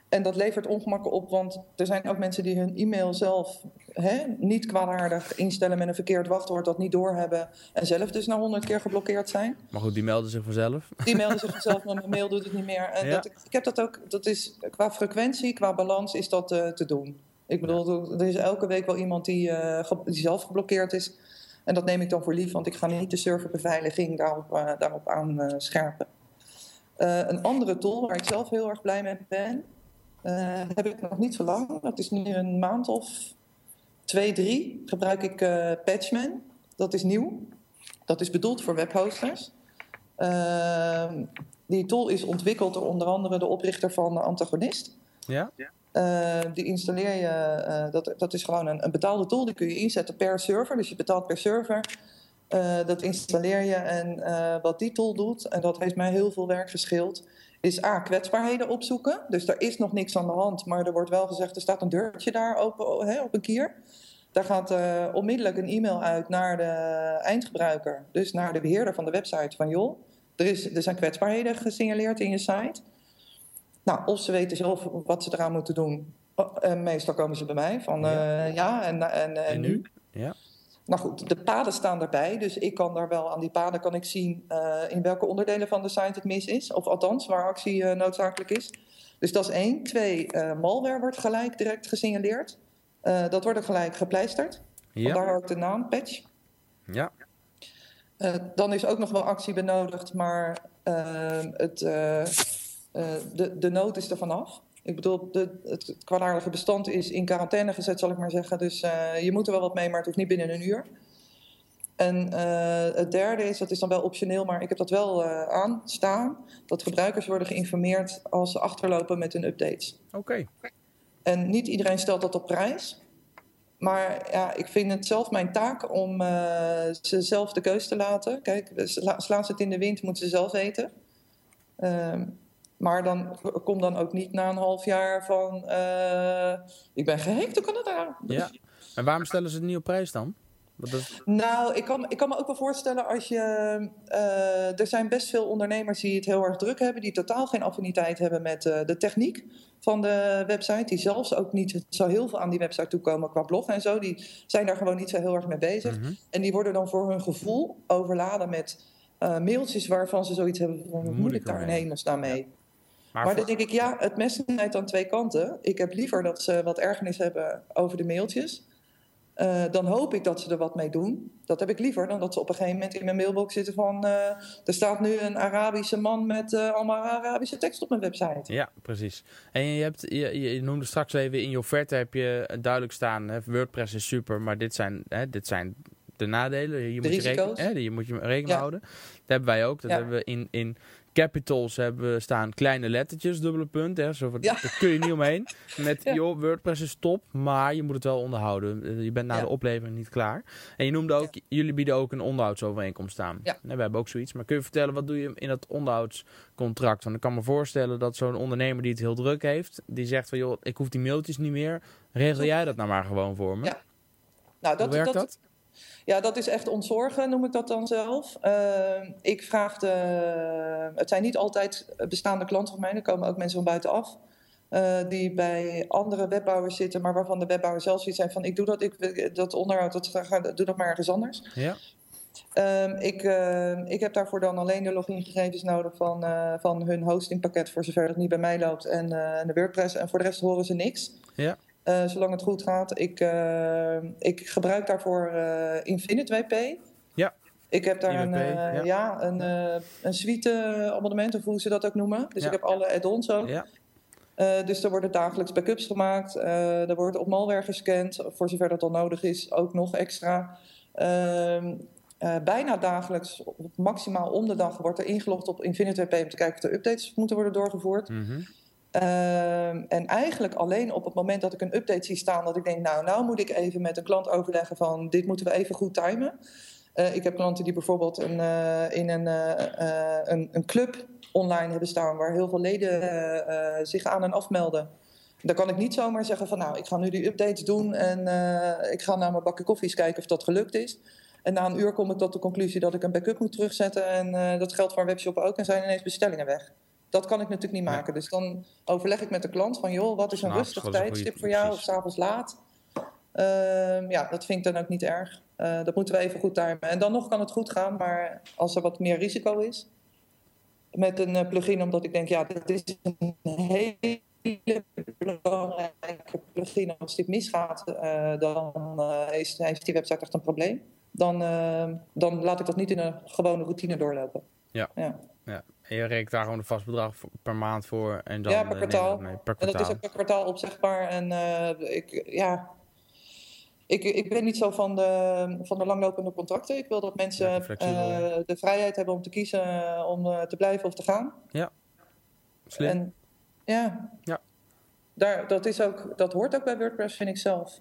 S2: En dat levert ongemakken op, want er zijn ook mensen die hun e-mail zelf hè, niet kwaadaardig instellen met een verkeerd wachtwoord, dat niet doorhebben en zelf dus na honderd keer geblokkeerd zijn.
S1: Maar goed, die melden zich vanzelf.
S2: Die melden zich vanzelf, maar mijn mail doet het niet meer. En
S1: Ja.
S2: dat, ik heb dat ook, dat is qua frequentie, qua balans is dat eh, te doen. Ik bedoel, er is elke week wel iemand die, eh, die zelf geblokkeerd is. En dat neem ik dan voor lief, want ik ga niet de serverbeveiliging daarop, eh, daarop aan scherpen. Een andere tool waar ik zelf heel erg blij mee ben, eh, heb ik nog niet zo lang. Dat is nu een maand of twee, drie. Gebruik ik eh, Patchman. Dat is nieuw. Dat is bedoeld voor webhosters. Ehm, die tool is ontwikkeld door onder andere de oprichter van Antagonist.
S1: Ja?
S2: Eh, die installeer je, dat, dat is gewoon een, een betaalde tool, die kun je inzetten per server. Dus je betaalt per server. Dat installeer je en wat die tool doet, en dat heeft mij heel veel werk gescheeld, is A, kwetsbaarheden opzoeken. Dus er is nog niks aan de hand, maar er wordt wel gezegd, er staat een deurtje daar open, hè, op een kier. Daar gaat eh, onmiddellijk een e-mail uit naar de eindgebruiker, dus naar de beheerder van de website van joh, er, is, er zijn kwetsbaarheden gesignaleerd in je site. Nou, of ze weten zelf wat ze eraan moeten doen. Oh, En meestal komen ze bij mij van
S1: Ja.
S2: eh, ja, en, en, en,
S1: En nu? Ja.
S2: Nou goed, de paden staan erbij, dus ik kan daar wel aan die paden kan ik zien eh, in welke onderdelen van de site het mis is, of althans waar actie eh, noodzakelijk is. Dus dat is één. Twee, eh, malware wordt gelijk direct gesignaleerd. Dat wordt er gelijk gepleisterd.
S1: Ja.
S2: Vandaar ook de naam patch.
S1: Ja.
S2: Dan is ook nog wel actie benodigd, maar het, de, de nood is er vanaf. Ik bedoel, de, het kwaadaardige bestand is in quarantaine gezet, zal ik maar zeggen. Dus eh, je moet er wel wat mee, maar het hoeft niet binnen een uur. En eh, het derde is, dat is dan wel optioneel, maar ik heb dat wel eh aanstaan, dat gebruikers worden geïnformeerd als ze achterlopen met hun updates.
S1: Oké.
S2: En niet iedereen stelt dat op prijs. Maar ja, ik vind het zelf mijn taak om ze zelf de keus te laten. Kijk, sla- slaan ze het in de wind, moeten ze zelf weten. Ehm, maar dan kom dan ook niet na een half jaar van... eh, ik ben gehackt, kan het daar?
S1: Ja. En waarom stellen ze het niet op prijs dan? Dat...
S2: Nou, ik kan, ik kan me ook wel voorstellen als je. eh, er zijn best veel ondernemers die het heel erg druk hebben, die totaal geen affiniteit hebben met eh, de techniek van de website. Die zelfs ook niet zo heel veel aan die website toekomen qua blog en zo. Die zijn daar gewoon niet zo heel erg mee bezig.
S1: Mhm.
S2: En die worden dan voor hun gevoel overladen met eh, mailtjes waarvan ze zoiets hebben van: hoe moet ik daar in hemelsnaam mee?
S1: Maar,
S2: Maar
S1: voor-
S2: dan denk ik, ja, het mes snijdt aan twee kanten. Ik heb liever dat ze wat ergernis hebben over de mailtjes. Eh, dan hoop ik dat ze er wat mee doen. Dat heb ik liever dan dat ze op een gegeven moment in mijn mailbox zitten van... eh, er staat nu een Arabische man met eh, allemaal Arabische tekst op mijn website.
S1: Ja, precies. En je, hebt, je, je noemde straks even in je offerte heb je duidelijk staan, hè, WordPress is super, maar dit zijn, hè, dit zijn de nadelen. Je moet je
S2: risico's.
S1: rekening, hè, je moet je rekening
S2: Ja.
S1: houden. Dat hebben wij ook. Dat
S2: Ja.
S1: hebben we in, in capitals hebben staan kleine lettertjes, dubbele punt. Hè, zo van,
S2: Ja.
S1: Daar kun je niet omheen. Met,
S2: Ja.
S1: joh, WordPress is top, maar je moet het wel onderhouden. Eh, Je bent na
S2: Ja.
S1: de oplevering niet klaar. En je noemde ook, jullie bieden ook een onderhoudsovereenkomst aan.
S2: Ja.
S1: We hebben ook zoiets. Maar kun je vertellen, wat doe je in dat onderhoudscontract? Want ik kan me voorstellen dat zo'n ondernemer die het heel druk heeft, die zegt van, joh, ik hoef die mailtjes niet meer. Regel jij dat nou maar gewoon voor me?
S2: Ja. Nou,
S1: Hoe werkt dat?
S2: Ja, dat is echt ontzorgen, noem ik dat dan zelf. Eh, ik vraag de... Het zijn niet altijd bestaande klanten van mij. Er komen ook mensen van buitenaf. eh, die bij andere webbouwers zitten, maar waarvan de webbouwer zelf zoiets zijn van... ik doe dat, ik, dat onderhoud, dat, doe dat maar ergens anders.
S1: Ja.
S2: Ehm, ik, eh, ik heb daarvoor dan alleen de logingegevens nodig van, eh, van hun hostingpakket... voor zover het niet bij mij loopt en eh, de WordPress. En voor de rest horen ze niks.
S1: Ja.
S2: Eh, zolang het goed gaat. Ik, eh, ik gebruik daarvoor eh Infinite WP.
S1: Ja.
S2: Ik heb daar een,
S1: IWP, ja.
S2: ja. een, een suite abonnement, of hoe ze dat ook noemen. Dus
S1: Ja.
S2: ik heb alle add-ons ook.
S1: Ja.
S2: Dus er worden dagelijks backups gemaakt. er wordt op malware gescand, voor zover dat dan nodig is, ook nog extra. Ehm, eh, bijna dagelijks, maximaal om de dag, wordt er ingelogd op Infinite WP om te kijken of er updates moeten worden doorgevoerd.
S1: Mhm.
S2: Ehm, en eigenlijk alleen op het moment dat ik een update zie staan, dat ik denk, nou, nou moet ik even met een klant overleggen van dit moeten we even goed timen. Eh, ik heb klanten die bijvoorbeeld een, eh, in een, eh, een, een club online hebben staan waar heel veel leden zich aan en afmelden. Dan kan ik niet zomaar zeggen van nou, ik ga nu die updates doen en ik ga naar mijn bakje koffies kijken of dat gelukt is. En na een uur kom ik tot de conclusie dat ik een backup moet terugzetten. En dat geldt voor een webshop ook. En zijn ineens bestellingen weg. Dat kan ik natuurlijk niet maken. Dus dan overleg ik met de klant van joh, wat is een rustig tijdstip voor jou of s'avonds laat. Uh, ja, dat vind ik dan ook niet erg. Uh, dat moeten we even goed timen. En dan nog kan het goed gaan, maar als er wat meer risico is met een uh, plugin, omdat ik denk, ja, dit is een hele belangrijke plugin. Als dit misgaat, uh, dan is, heeft die website echt een probleem. Dan, dan laat ik dat niet in een gewone routine doorlopen.
S1: Ja. ja. ja. En je rekent daar gewoon een vast bedrag per maand voor. En dan,
S2: ja, per kwartaal. Per kwartaal. En dat is ook per kwartaal opzegbaar. En ik, ja, ik, ik ben niet zo van de, van de langlopende contracten. Ik wil dat mensen uh, de vrijheid hebben om te kiezen om uh, te blijven of te gaan.
S1: Ja, slim. En,
S2: ja,
S1: ja.
S2: Daar, dat, is ook, dat hoort ook bij WordPress, vind ik zelf.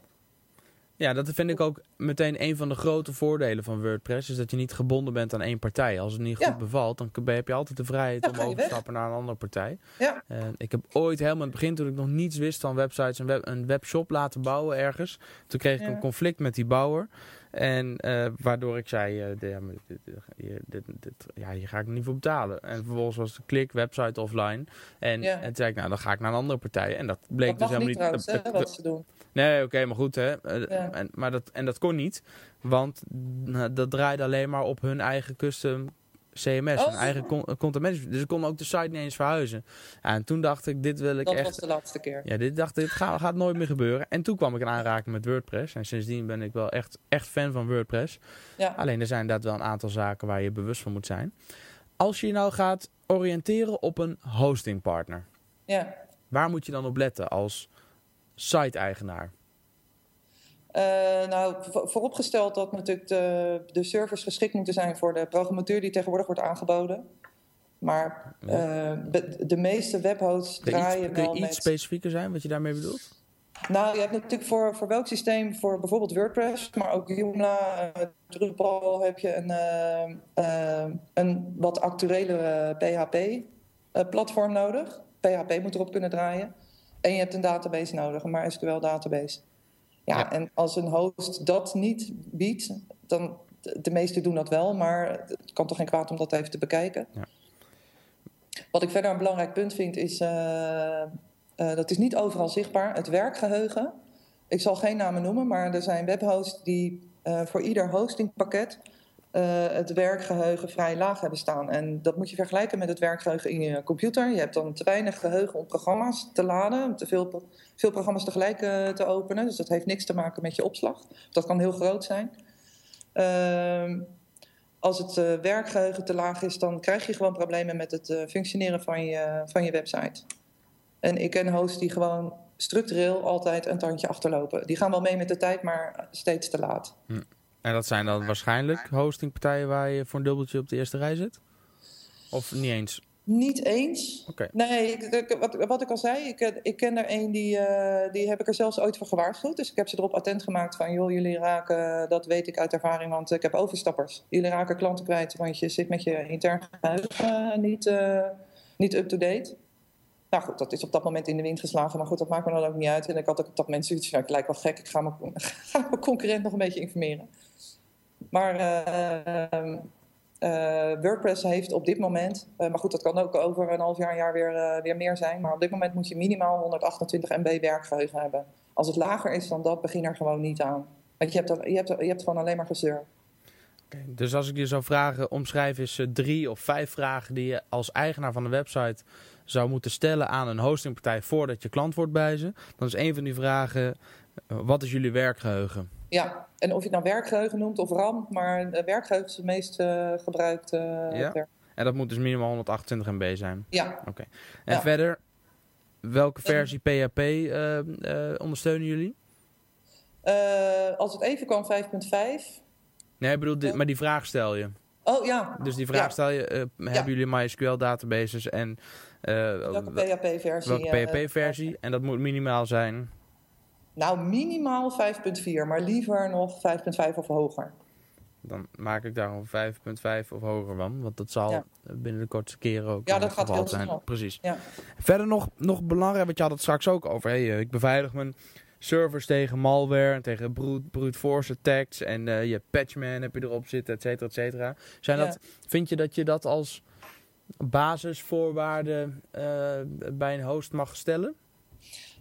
S1: Ja, dat vind ik ook meteen een van de grote voordelen van WordPress. Is dat je niet gebonden bent aan één partij. Als het niet goed bevalt, dan heb je altijd de vrijheid om over te stappen naar een andere partij.
S2: Ja.
S1: Uh, ik heb ooit helemaal in het begin, toen ik nog niets wist van websites, een, web, een webshop laten bouwen ergens. Toen kreeg ik een conflict met die bouwer. En uh, waardoor ik zei, uh, de, ja, dit, dit, dit, ja, hier ga ik niet voor betalen. En vervolgens was de klik, website offline. En, en toen zei ik, nou dan ga ik naar een andere partij. En dat bleek
S2: dat
S1: dus helemaal
S2: niet... Trouwens, hè, wat ze doen.
S1: Nee, oké, okay, maar goed. Hè. Ja. En, maar dat, en dat kon niet, want dat draaide alleen maar op hun eigen custom CMS, oh. hun eigen content management. Dus ik kon ook de site niet eens verhuizen. En toen dacht ik, dit wil ik
S2: dat
S1: echt...
S2: Dat was de laatste keer.
S1: Ja, dit dacht ik, dit gaat, gaat, nooit meer gebeuren. En toen kwam ik in aanraking met WordPress. En sindsdien ben ik wel echt, echt fan van WordPress.
S2: Ja.
S1: Alleen er zijn inderdaad wel een aantal zaken waar je bewust van moet zijn. Als je nou gaat oriënteren op een hostingpartner.
S2: Ja.
S1: Waar moet je dan op letten als site-eigenaar?
S2: Uh, nou, vooropgesteld dat natuurlijk de, de servers geschikt moeten zijn voor de programmatuur die tegenwoordig wordt aangeboden. Maar uh, de, de, meeste webhosts draaien
S1: iets,
S2: wel
S1: Kun je iets specifieker zijn wat je daarmee bedoelt?
S2: Nou, je hebt natuurlijk voor, voor welk systeem, voor bijvoorbeeld WordPress, maar ook Joomla, uh, Drupal, heb je een, een wat actuelere PHP-platform nodig. PHP moet erop kunnen draaien. En je hebt een database nodig, een MySQL database. Ja, ja, en als een host dat niet biedt, dan de meesten doen dat wel, maar het kan toch geen kwaad om dat even te bekijken.
S1: Ja.
S2: Wat ik verder een belangrijk punt vind is, uh, uh, dat is niet overal zichtbaar, het werkgeheugen. Ik zal geen namen noemen, maar er zijn webhosts die uh, voor ieder hostingpakket het werkgeheugen vrij laag hebben staan. En dat moet je vergelijken met het werkgeheugen in je computer. Je hebt dan te weinig geheugen om programma's te laden, te veel, veel programma's tegelijk uh, te openen. Dus dat heeft niks te maken met je opslag. Dat kan heel groot zijn. Uh, als het uh, werkgeheugen te laag is, dan krijg je gewoon problemen met het functioneren van je, van je website. En ik ken hosts die gewoon structureel altijd een tandje achterlopen. Die gaan wel mee met de tijd, maar steeds te laat.
S1: Hm. En dat zijn dan waarschijnlijk hostingpartijen waar je voor een dubbeltje op de eerste rij zit? Of niet eens?
S2: Niet eens.
S1: Okay.
S2: Nee, ik, wat, wat, ik al zei, ik, ik ken er een die, uh, die heb ik er zelfs ooit voor gewaarschuwd. Dus ik heb ze erop attent gemaakt van, joh, jullie raken, dat weet ik uit ervaring, want ik heb overstappers. Jullie raken klanten kwijt, want je zit met je intern geheugen uh, niet, uh, niet up-to-date. Nou goed, dat is op dat moment in de wind geslagen, maar goed, dat maakt me dan ook niet uit. En ik had ook op dat moment zoiets van, ik lijk wel gek, ik ga mijn, ga mijn concurrent nog een beetje informeren. Maar uh, uh, WordPress heeft op dit moment, uh, maar goed, dat kan ook over een half jaar, een jaar weer, weer meer zijn. Maar op dit moment moet je minimaal 128 MB werkgeheugen hebben. Als het lager is dan dat, begin er gewoon niet aan. Want je hebt, je hebt, je hebt gewoon alleen maar gezeur.
S1: Dus als ik je zou vragen, omschrijf eens drie of vijf vragen die je als eigenaar van een website zou moeten stellen aan een hostingpartij voordat je klant wordt bij ze. Dan is een van die vragen, wat is jullie werkgeheugen?
S2: Ja, en of je het nou werkgeheugen noemt of RAM, maar werkgeheugen is het meest uh, gebruikte. Uh,
S1: ja.
S2: Ter.
S1: En dat moet dus minimaal 128 MB zijn?
S2: Ja.
S1: Oké. Okay. En ja. verder, welke versie PHP uh, ondersteunen jullie?
S2: als het even kan, 5.5.
S1: Nee, ik bedoel, dit, maar die vraag stel je.
S2: Oh ja.
S1: Dus die vraag ja. stel je, hebben jullie MySQL databases en...
S2: welke PHP-versie?
S1: Welke PHP-versie? en dat moet minimaal zijn?
S2: Nou, minimaal 5,4, maar liever nog 5,5 of hoger.
S1: dan maak ik daar een 5.5 of hoger van. Want dat zal
S2: Ja.
S1: binnen de kortste keren ook
S2: Ja,
S1: wel
S2: dat gaat heel
S1: zijn.
S2: snel.
S1: Precies.
S2: Ja.
S1: Verder nog, nog belangrijk, want je had het straks ook over. Hey, eh, ik beveilig mijn servers tegen malware en tegen brute, brute force attacks. En eh, je patchman heb je erop zitten, et cetera, et cetera. Zijn
S2: Ja.
S1: dat, vind je dat je dat als basisvoorwaarden eh, bij een host mag stellen?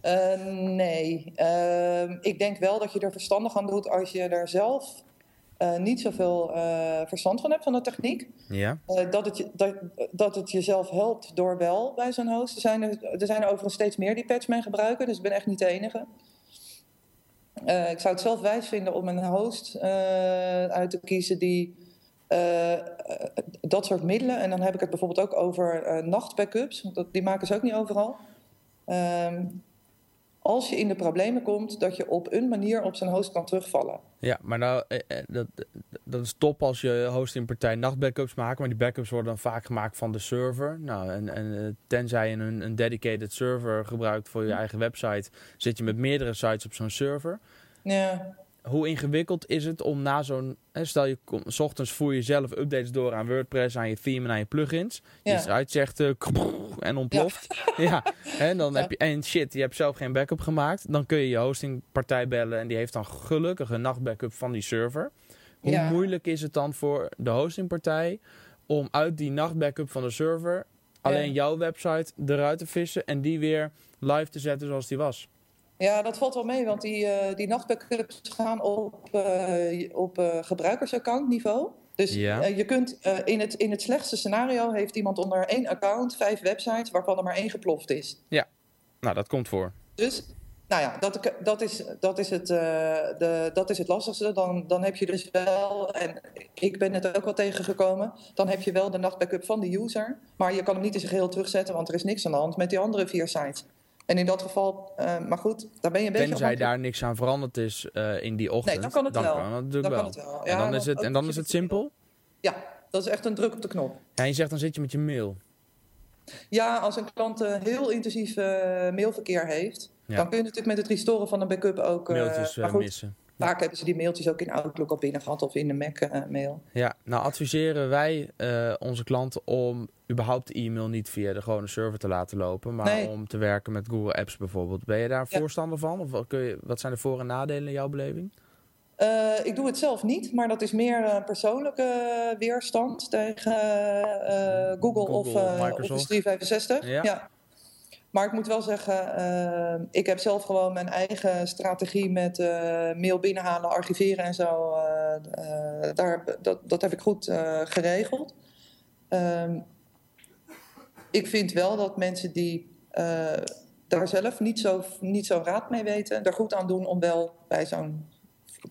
S2: Eh, nee, Ehm, ik denk wel dat je er verstandig aan doet als je er zelf eh, niet zoveel eh, verstand van hebt van de techniek.
S1: Ja.
S2: Eh, dat, het dat, dat het jezelf helpt door wel bij zo'n host. Er zijn er, er zijn er overigens steeds meer die Patchman gebruiken, dus ik ben echt niet de enige. Ik zou het zelf wijs vinden om een host uit te kiezen die dat soort middelen, en dan heb ik het bijvoorbeeld ook over eh, nachtbackups, want dat, die maken ze ook niet overal. Ehm, als je in de problemen komt, dat je op een manier op zijn host kan terugvallen.
S1: Ja, maar nou, eh, eh, dat, dat is top als je hostingpartij nachtbackups maakt. Maar die backups worden dan vaak gemaakt van de server. Nou, en, en eh, tenzij je een, een dedicated server gebruikt voor je eigen website, zit je met meerdere sites op zo'n server.
S2: Ja,
S1: Hoe ingewikkeld is het om na zo'n... Stel je kom, s ochtends voer je zelf updates door aan WordPress, aan je theme en aan je plugins. Je
S2: Ja.
S1: zegt eh, en ontploft. Ja. En dan
S2: Ja.
S1: heb je... En shit, je hebt zelf geen backup gemaakt. Dan kun je je hostingpartij bellen en die heeft dan gelukkig een nachtbackup van die server. Hoe moeilijk is het dan voor de hostingpartij om uit die nachtbackup van de server alleen jouw website eruit te vissen en die weer live te zetten zoals die was?
S2: Ja, dat valt wel mee, want die, eh die nachtbackups gaan op, eh, op eh, gebruikersaccountniveau. Dus
S1: Ja.
S2: je kunt in, het, in het slechtste scenario heeft iemand onder één account vijf websites waarvan er maar één geploft is.
S1: Nou, dat komt voor.
S2: Dus, nou ja, dat, dat, is, dat, is, het, de, dat is het lastigste. Dan, dan heb je dus wel, en ik ben het ook wel tegengekomen, dan heb je wel de nachtbackup van de user. Maar je kan hem niet in zijn geheel terugzetten, want er is niks aan de hand met die andere vier sites. En in dat geval, eh, maar goed, daar ben je een beetje
S1: Tenzij daar niks aan veranderd is eh, in die ochtend.
S2: Nee, dan kan het wel.
S1: kan het natuurlijk
S2: Dan
S1: wel.
S2: kan het wel.
S1: en dan is het, en dan is het simpel.
S2: Ja, dat is echt een druk op de knop.
S1: Ja, je zegt dan zit je met je mail.
S2: Ja, als een klant eh, heel intensief mailverkeer heeft,
S1: Ja.
S2: dan kun je natuurlijk met het restoren van een backup ook. eh,
S1: Mailtjes
S2: maar goed,
S1: missen.
S2: Vaak hebben ze die mailtjes ook in Outlook al binnen gehad of in de Mac-mail.
S1: Ja, nou adviseren wij eh, onze klanten om überhaupt de e-mail niet via de gewone server te laten lopen, maar
S2: Nee.
S1: om te werken met Google Apps bijvoorbeeld. Ben je daar
S2: Ja.
S1: voorstander van? Of wat, kun je, wat zijn de voor- en nadelen in jouw beleving?
S2: Eh, ik doe het zelf niet, maar dat is meer eh, persoonlijke eh, weerstand tegen eh, Google,
S1: Google,
S2: of eh,
S1: Microsoft.
S2: Office 365.
S1: Ja.
S2: Maar ik moet wel zeggen, eh, ik heb zelf gewoon mijn eigen strategie met eh, mail binnenhalen, archiveren en zo. eh, daar, dat, dat heb ik goed geregeld. Ehm, ik vind wel dat mensen die daar zelf niet zo, niet zo raad mee weten, er goed aan doen om wel bij zo'n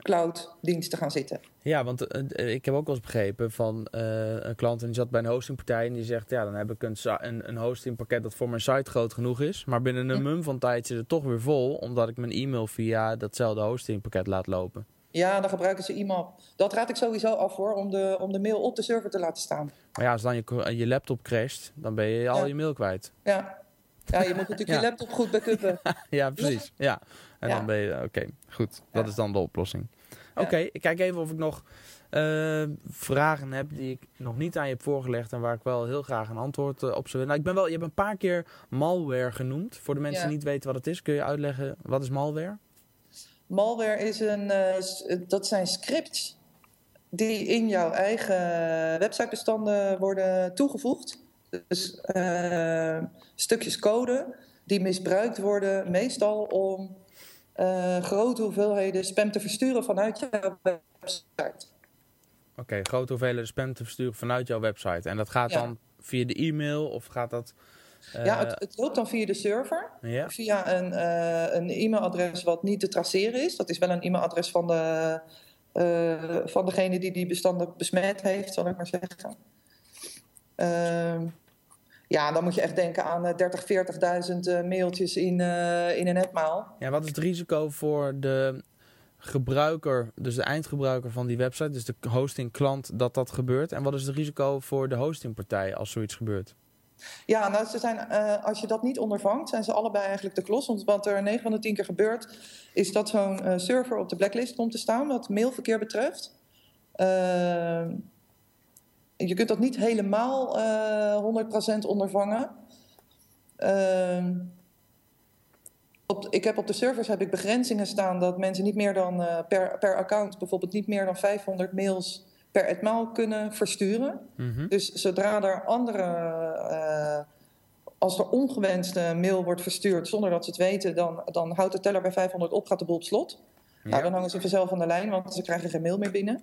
S2: cloud-dienst te gaan zitten.
S1: Ja, want eh, eh, ik heb ook wel eens begrepen van eh, een klant en die zat bij een hostingpartij en die zegt, ja, dan heb ik een, een, een hostingpakket dat voor mijn site groot genoeg is. Maar binnen een mum van tijd zit het toch weer vol, omdat ik mijn e-mail via datzelfde hostingpakket laat lopen.
S2: Ja, dan gebruiken ze IMAP. Dat raad ik sowieso af voor, om de, om de mail op de server te laten staan.
S1: Maar ja, als dan je, je laptop crasht, dan ben je al
S2: Ja.
S1: je mail kwijt.
S2: Ja, ja je moet natuurlijk
S1: Ja.
S2: je laptop goed backuppen.
S1: ja, precies. Ja. En dan ben je, oké, goed. Dat is dan de oplossing. Oké, ik kijk even of ik nog eh, vragen heb die ik nog niet aan je heb voorgelegd en waar ik wel heel graag een antwoord eh, op zou willen. Nou, ik ben wel, je hebt een paar keer malware genoemd. Voor de mensen die niet weten wat het is, kun je uitleggen wat is malware?
S2: Malware is een, eh, dat zijn scripts die in jouw eigen websitebestanden worden toegevoegd. Dus eh, stukjes code die misbruikt worden, meestal om eh, grote hoeveelheden spam te versturen vanuit jouw website.
S1: Oké, grote hoeveelheden spam te versturen vanuit jouw website. En dat gaat
S2: Ja.
S1: dan via de e-mail of gaat dat... eh,
S2: ja, het, het loopt dan via de server.
S1: ja?
S2: Via een, eh, een e-mailadres wat niet te traceren is. Dat is wel een e-mailadres van, de, eh, van degene die die bestanden besmet heeft, zal ik maar zeggen. Ehm, ja, dan moet je echt denken aan eh, 30, 40.000 eh, mailtjes in, eh, in een etmaal.
S1: Ja, wat is het risico voor de gebruiker, dus de eindgebruiker van die website, dus de hosting klant, dat dat gebeurt? En wat is het risico voor de hostingpartij als zoiets gebeurt?
S2: Ja, nou, ze zijn, eh, als je dat niet ondervangt, zijn ze allebei eigenlijk de klos. Want wat er 9 van de 10 keer gebeurt, is dat zo'n eh, server op de blacklist komt te staan wat mailverkeer betreft. Ehm, je kunt dat niet helemaal uh, 100% ondervangen. Ehm, op, ik heb op de servers heb ik begrenzingen staan dat mensen niet meer dan uh, per, per account bijvoorbeeld niet meer dan 500 mails per etmaal kunnen versturen.
S1: Mhm.
S2: Dus zodra er andere, uh, als er ongewenste mail wordt verstuurd zonder dat ze het weten, dan, dan houdt de teller bij 500 op, gaat de boel op slot. Ja. Nou, dan hangen ze vanzelf aan de lijn, want ze krijgen geen mail meer binnen.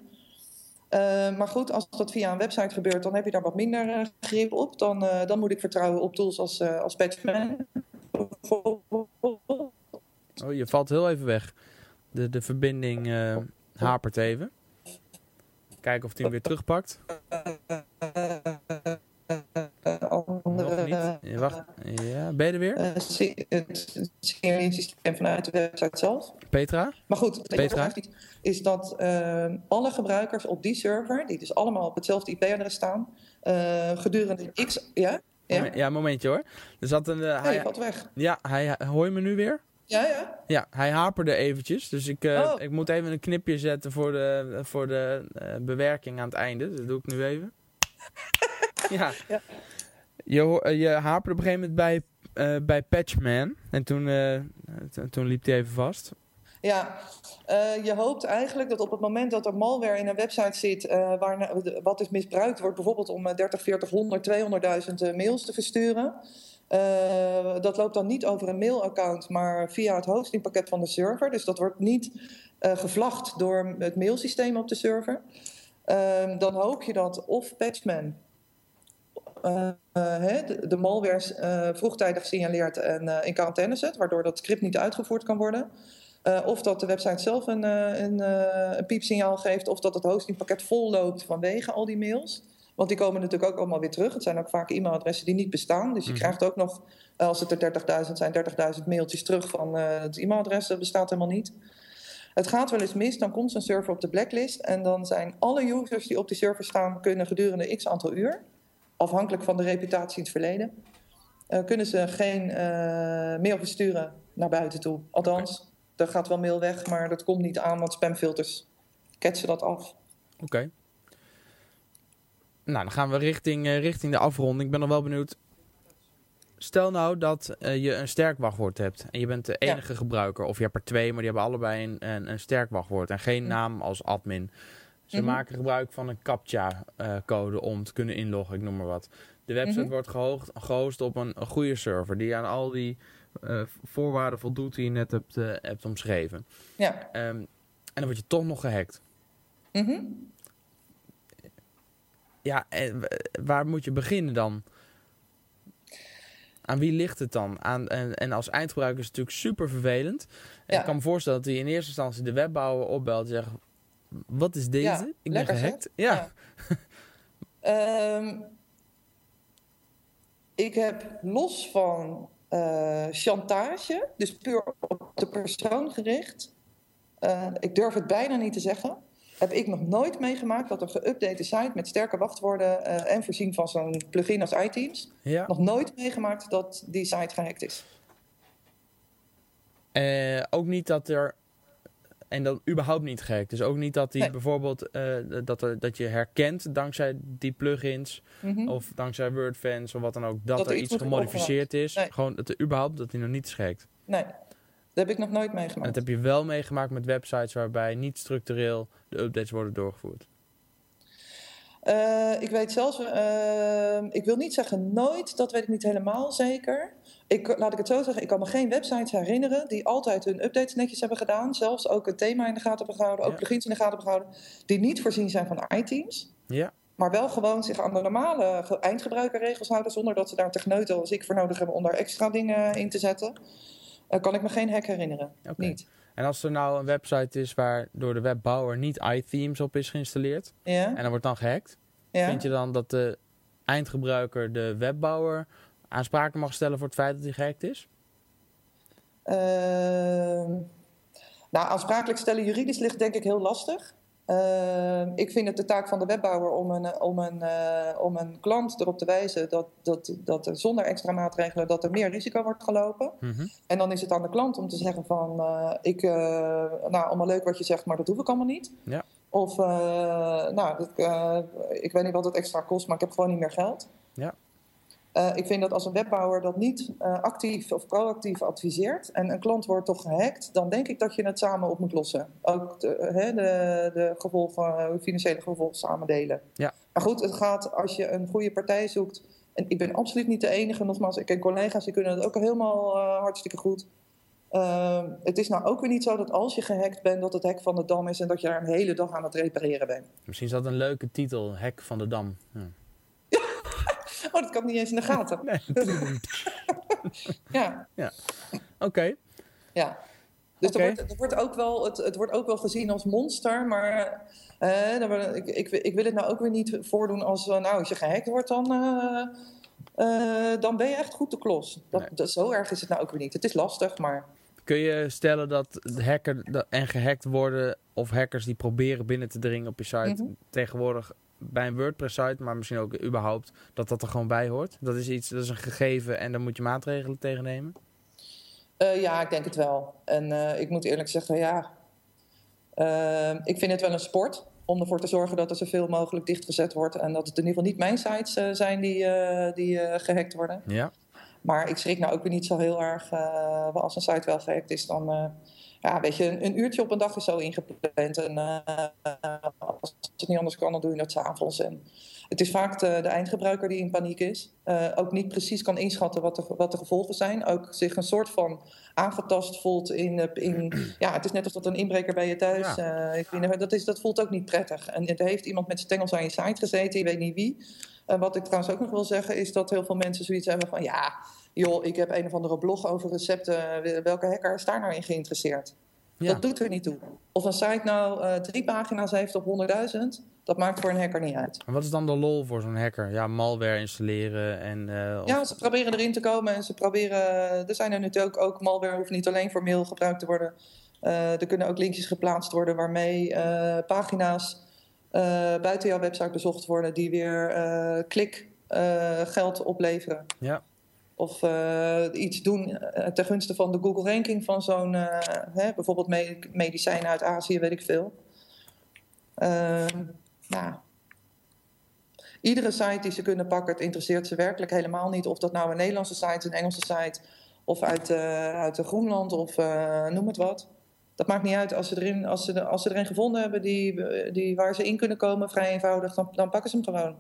S2: Uh, maar goed, als dat via een website gebeurt, dan heb je daar wat minder uh, grip op. Dan, uh, dan moet ik vertrouwen op tools als, als Patchman.
S1: Oh, je valt heel even weg. De, de verbinding hapert even. Kijken of hij hem weer terugpakt. Niet. Ja, wacht. Ja, ben je er weer?
S2: Uh, het systeem vanuit de website zelf.
S1: Petra?
S2: Maar goed,
S1: Petra?
S2: is dat uh, alle gebruikers op die server, die dus allemaal op hetzelfde IP-adres staan, gedurende x... Ja?
S1: Ja, ja momentje hoor. Er zat een... Uh,
S2: hij valt weg.
S1: Ja, hij, hoor je me nu weer?
S2: Ja, ja.
S1: Ja, hij haperde eventjes. Dus ik, uh, oh. ik moet even een knipje zetten voor de, voor de uh, bewerking aan het einde. Dat doe ik nu even. ja. ja. Je, je haperde op een gegeven moment bij, uh, bij Patchman. En toen, toen liep hij even vast.
S2: Ja, uh, je hoopt eigenlijk dat op het moment dat er malware in een website zit, uh, waar, wat is misbruikt wordt, bijvoorbeeld om 30, 40, 100, 200.000 mails te versturen. Uh, dat loopt dan niet over een mailaccount, maar via het hostingpakket van de server. Dus dat wordt niet gevlacht door het mailsysteem op de server. Ehm, dan hoop je dat of Patchman de, de malware vroegtijdig signaleert en in quarantaine zet, waardoor dat script niet uitgevoerd kan worden. Uh, of dat de website zelf een, een, een piepsignaal geeft, of dat het hostingpakket vol loopt vanwege al die mails. Want die komen natuurlijk ook allemaal weer terug. Het zijn ook vaak e-mailadressen die niet bestaan. Dus je mm. krijgt ook nog, als het er 30.000 zijn, 30.000 mailtjes terug van het e-mailadres. Dat bestaat helemaal niet. Het gaat wel eens mis, dan komt zo'n server op de blacklist. En dan zijn alle users die op die server staan, kunnen gedurende x aantal uur, afhankelijk van de reputatie in het verleden, kunnen ze geen mail versturen naar buiten toe. Althans, er gaat wel mail weg, maar dat komt niet aan, want spamfilters ketsen dat af.
S1: Oké. Okay. Nou, dan gaan we richting, uh, richting de afronding. Ik ben nog wel benieuwd. Stel nou dat je een sterk wachtwoord hebt en je bent de enige ja. gebruiker, of je hebt er twee, maar die hebben allebei een, een, een sterk wachtwoord en geen naam als admin. Ze mm -hmm. maken gebruik van een CAPTCHA-code om te kunnen inloggen, ik noem maar wat. De website mm -hmm. wordt gehoogd, gehost op een, een goede server die aan al die uh, voorwaarden voldoet die je net hebt, uh, hebt omschreven.
S2: Ja.
S1: Um, en dan word je toch nog gehackt.
S2: Mm -hmm.
S1: Ja, en waar moet je beginnen dan? Aan wie ligt het dan? Aan, en, en als eindgebruiker is het natuurlijk super vervelend. Ja. Ik kan me voorstellen dat hij in eerste instantie de webbouwer opbelt en zegt... Wat is deze?
S2: Ja,
S1: ik ben gehackt. Ja.
S2: ja. um, ik heb los van uh, chantage, dus puur op de persoon gericht. Uh, ik durf het bijna niet te zeggen. Heb ik nog nooit meegemaakt dat een geüpdate site met sterke wachtwoorden uh, en voorzien van zo'n plugin als iTeams.
S1: Ja.
S2: Nog nooit meegemaakt dat die site gehackt is.
S1: ook niet dat er en dan überhaupt niet gek. Dus ook niet dat die
S2: Nee.
S1: bijvoorbeeld uh, dat, er, dat je herkent dankzij die plugins
S2: Mhm.
S1: of dankzij WordFans of wat dan ook, dat,
S2: Dat er
S1: er
S2: iets
S1: gemodificeerd is.
S2: Nee.
S1: Gewoon dat er überhaupt dat hij nog niet schrikt.
S2: Nee, dat heb ik nog nooit
S1: En
S2: meegemaakt.
S1: dat heb je wel meegemaakt met websites waarbij niet structureel de updates worden doorgevoerd.
S2: Eh, ik weet zelfs, eh, ik wil niet zeggen nooit, dat weet ik niet helemaal zeker. Ik, laat ik het zo zeggen, ik kan me geen websites herinneren die altijd hun updates netjes hebben gedaan. Zelfs ook het thema in de gaten hebben gehouden, ook
S1: Ja.
S2: plugins in de gaten hebben gehouden, die niet voorzien zijn van iTeams.
S1: Ja,
S2: Maar wel gewoon zich aan de normale ge- eindgebruikerregels houden, zonder dat ze daar techneuten als ik voor nodig hebben om daar extra dingen in te zetten. Eh, kan ik me geen hack herinneren. Niet.
S1: En als er nou een website is waar door de webbouwer niet iThemes op is geïnstalleerd
S2: Ja?
S1: en dan wordt dan gehackt, vind je dan dat de eindgebruiker de webbouwer aansprakelijk mag stellen voor het feit dat hij gehackt is?
S2: Ehm, nou, aansprakelijk stellen juridisch ligt denk ik heel lastig. Ehm, ik vind het de taak van de webbouwer om een, om een, eh, om een klant erop te wijzen dat, dat, dat er zonder extra maatregelen dat er meer risico wordt gelopen.
S1: Mhm.
S2: En dan is het aan de klant om te zeggen van, eh, ik, eh, nou allemaal leuk wat je zegt, maar dat hoef ik allemaal niet.
S1: Ja.
S2: Of, nou, uh, ik weet niet wat het extra kost, maar ik heb gewoon niet meer geld.
S1: Ja.
S2: Uh, ik vind dat als een webbouwer dat niet actief of proactief adviseert en een klant wordt toch gehackt, dan denk ik dat je het samen op moet lossen. Ook de, hè, de, de gevolgen, financiële gevolgen samen delen.
S1: Ja.
S2: Maar goed, het gaat als je een goede partij zoekt. En ik ben absoluut niet de enige, nogmaals, ik ken collega's die kunnen het ook helemaal hartstikke goed. Uh, het is nou ook weer niet zo dat als je gehackt bent, dat het hek van de dam is en dat je daar een hele dag aan het repareren bent.
S1: Misschien is dat een leuke titel, hek van de dam. Ja.
S2: Oh, dat kan niet eens in de gaten.
S1: nee.
S2: ja.
S1: ja. Oké. Okay.
S2: Ja. Dus okay. er, wordt, er wordt ook wel, het, het wordt ook wel gezien als monster, maar uh, ik, ik, ik, wil het nou ook weer niet voordoen als, uh, nou, als je gehackt wordt, dan, uh, dan ben je echt goed de klos. Dat, nee. dat, zo erg is het nou ook weer niet. Het is lastig, maar...
S1: Kun je stellen dat hacker en gehackt worden, of hackers die proberen binnen te dringen op je site, mm -hmm. tegenwoordig bij een WordPress-site, maar misschien ook überhaupt, dat dat er gewoon bij hoort? Dat is iets, dat is een gegeven en daar moet je maatregelen tegen nemen?
S2: Uh, ja, ik denk het wel. En uh, ik moet eerlijk zeggen, ja, uh, ik vind het wel een sport om ervoor te zorgen dat er zoveel mogelijk dichtgezet wordt. En dat het in ieder geval niet mijn sites zijn die, die gehackt worden.
S1: Ja.
S2: Maar ik schrik nou ook weer niet zo heel erg als een site wel gehackt is. Dan, ja, weet je, een, een, uurtje op een dag is zo ingepland. En als het niet anders kan, dan doe je dat s'avonds. En het is vaak de, de, eindgebruiker die in paniek is. ook niet precies kan inschatten wat de, wat de gevolgen zijn. Ook zich een soort van aangetast voelt in, in... Ja, het is net alsof dat een inbreker bij je thuis... Ja. Uh, ik vind, dat, is, dat voelt ook niet prettig. En er heeft iemand met stengels aan je site gezeten, je weet niet wie. Uh, wat ik trouwens ook nog wil zeggen, is dat heel veel mensen zoiets hebben van... Ja, joh, ik heb een of andere blog over recepten. Welke hacker is daar nou in geïnteresseerd? Ja. Dat doet er niet toe. Of een site nou uh, drie pagina's heeft op 100.000... Dat maakt voor een hacker niet uit.
S1: En wat is dan de lol voor zo'n hacker? Ja, malware installeren en... Uh,
S2: of... Ja, ze proberen erin te komen en ze proberen... Er zijn er natuurlijk ook, malware hoeft niet alleen voor mail gebruikt te worden. Uh, er kunnen ook linkjes geplaatst worden waarmee pagina's buiten jouw website bezocht worden... die weer klik geld opleveren.
S1: Ja.
S2: Of iets doen ten gunste van de Google ranking van zo'n... bijvoorbeeld me medicijnen uit Azië, weet ik veel. Ehm, ja. Iedere site die ze kunnen pakken, het interesseert ze werkelijk helemaal niet. Of dat nou een Nederlandse site, een Engelse site of uit, uh, uit Groenland of noem het wat. Dat maakt niet uit. Als ze, erin, als ze, als ze erin gevonden hebben die, die, waar ze in kunnen komen, vrij eenvoudig, dan, dan pakken ze hem gewoon.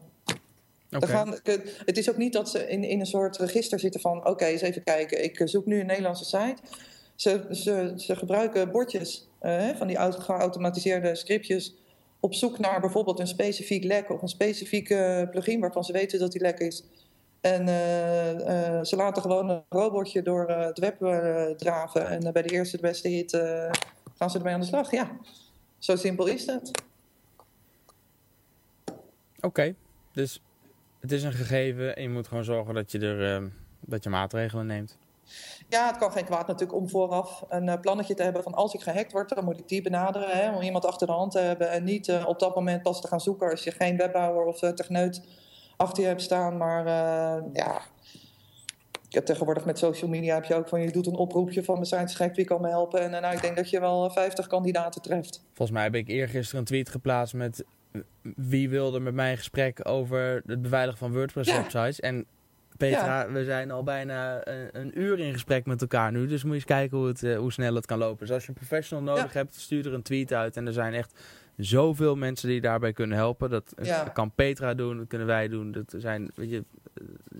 S1: Okay.
S2: Gaan, het is ook niet dat ze in, in een soort register zitten van... oké, okay, eens even kijken, ik zoek nu een Nederlandse site. Ze, ze, ze gebruiken bordjes uh, van die geautomatiseerde scriptjes op zoek naar bijvoorbeeld een specifiek lek of een specifieke plugin waarvan ze weten dat die lek is. En uh, uh, ze laten gewoon een robotje door uh, het web draven. En bij de eerste de beste hit gaan ze ermee aan de slag. Ja, zo simpel is dat.
S1: Oké, okay. dus het is een gegeven en je moet gewoon zorgen dat je er dat je maatregelen neemt.
S2: Ja, het kan geen kwaad natuurlijk om vooraf een uh, plannetje te hebben van als ik gehackt word, dan moet ik die benaderen. Hè, om iemand achter de hand te hebben en niet uh, op dat moment pas te gaan zoeken als je geen webbouwer of uh, techneut achter je hebt staan. Maar ja, ik heb tegenwoordig met social media heb je ook van je doet een oproepje van we zijn gek, wie kan me helpen? En nou, ik denk dat je wel 50 kandidaten treft.
S1: Volgens mij heb ik eergisteren een tweet geplaatst met wie wilde met mij in gesprek over het beveiligen van WordPress ja. websites. En Petra, ja. we zijn al bijna een, een, uur in gesprek met elkaar nu. Dus moet je eens kijken hoe, het, uh, hoe snel het kan lopen. Dus als je een professional nodig ja. hebt, stuur er een tweet uit. En er zijn echt zoveel mensen die daarbij kunnen helpen. Dat,
S2: ja.
S1: dat kan Petra doen, dat kunnen wij doen. Dat zijn, weet je,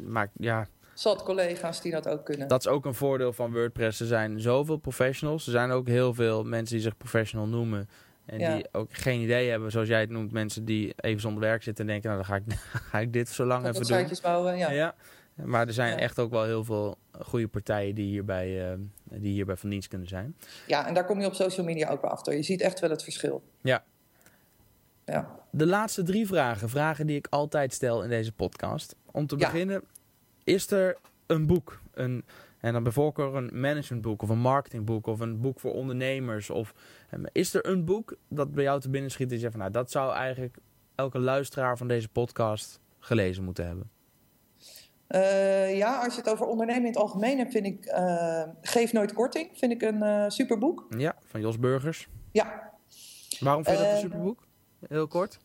S1: maakt, ja...
S2: Zat collega's die dat ook kunnen.
S1: Dat is ook een voordeel van WordPress. Er zijn zoveel professionals. Er zijn ook heel veel mensen die zich professional noemen. En
S2: Ja.
S1: die ook geen idee hebben, zoals jij het noemt. Mensen die even zonder werk zitten en denken, nou dan ga ik, ga ik dit zo lang
S2: Dat
S1: even doen.
S2: bouwen, ja.
S1: Ja. Maar er zijn
S2: Ja.
S1: echt ook wel heel veel goede partijen die hierbij, eh, die hierbij van dienst kunnen zijn.
S2: Ja, en daar kom je op social media ook wel achter. Je ziet echt wel het verschil.
S1: Ja.
S2: Ja.
S1: De laatste drie vragen, vragen die ik altijd stel in deze podcast. Om te beginnen, is er een boek, een, en dan bij voorkeur een managementboek of een marketingboek of een boek voor ondernemers? Of, eh, is er een boek dat bij jou te binnen schiet en je zegt van nou, dat zou eigenlijk elke luisteraar van deze podcast gelezen moeten hebben?
S2: Eh, ja, als je het over ondernemen in het algemeen hebt, vind ik eh, Geef Nooit Korting. Vind ik een superboek.
S1: Ja, van Jos Burgers.
S2: Ja,
S1: Waarom vind je dat een
S2: Eh,
S1: superboek? heel kort?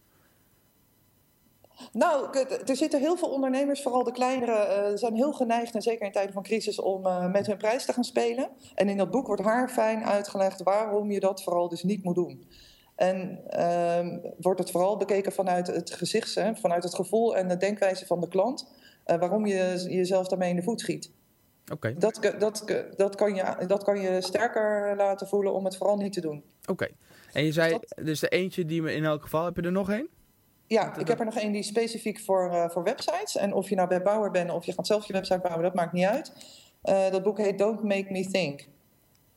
S2: Nou, er zitten heel veel ondernemers, vooral de kleinere, uh, zijn heel geneigd, en zeker in tijden van crisis, om uh, met hun prijs te gaan spelen. En in dat boek wordt haar fijn uitgelegd waarom je dat vooral dus niet moet doen. En uh, wordt het vooral bekeken vanuit het gezicht, hè, vanuit het gevoel en de denkwijze van de klant, uh, waarom je jezelf daarmee in de voet schiet.
S1: Oké.
S2: Dat, dat, dat, kan je, dat kan je sterker laten voelen om het vooral niet te doen.
S1: Oké. En je zei, dus de eentje die me in elk geval, heb je er nog één?
S2: Ja, ik heb er nog één die specifiek voor, uh, voor websites. En of je nou webbouwer bent of je gaat zelf je website bouwen, dat maakt niet uit. Uh, dat boek heet Don't Make Me Think.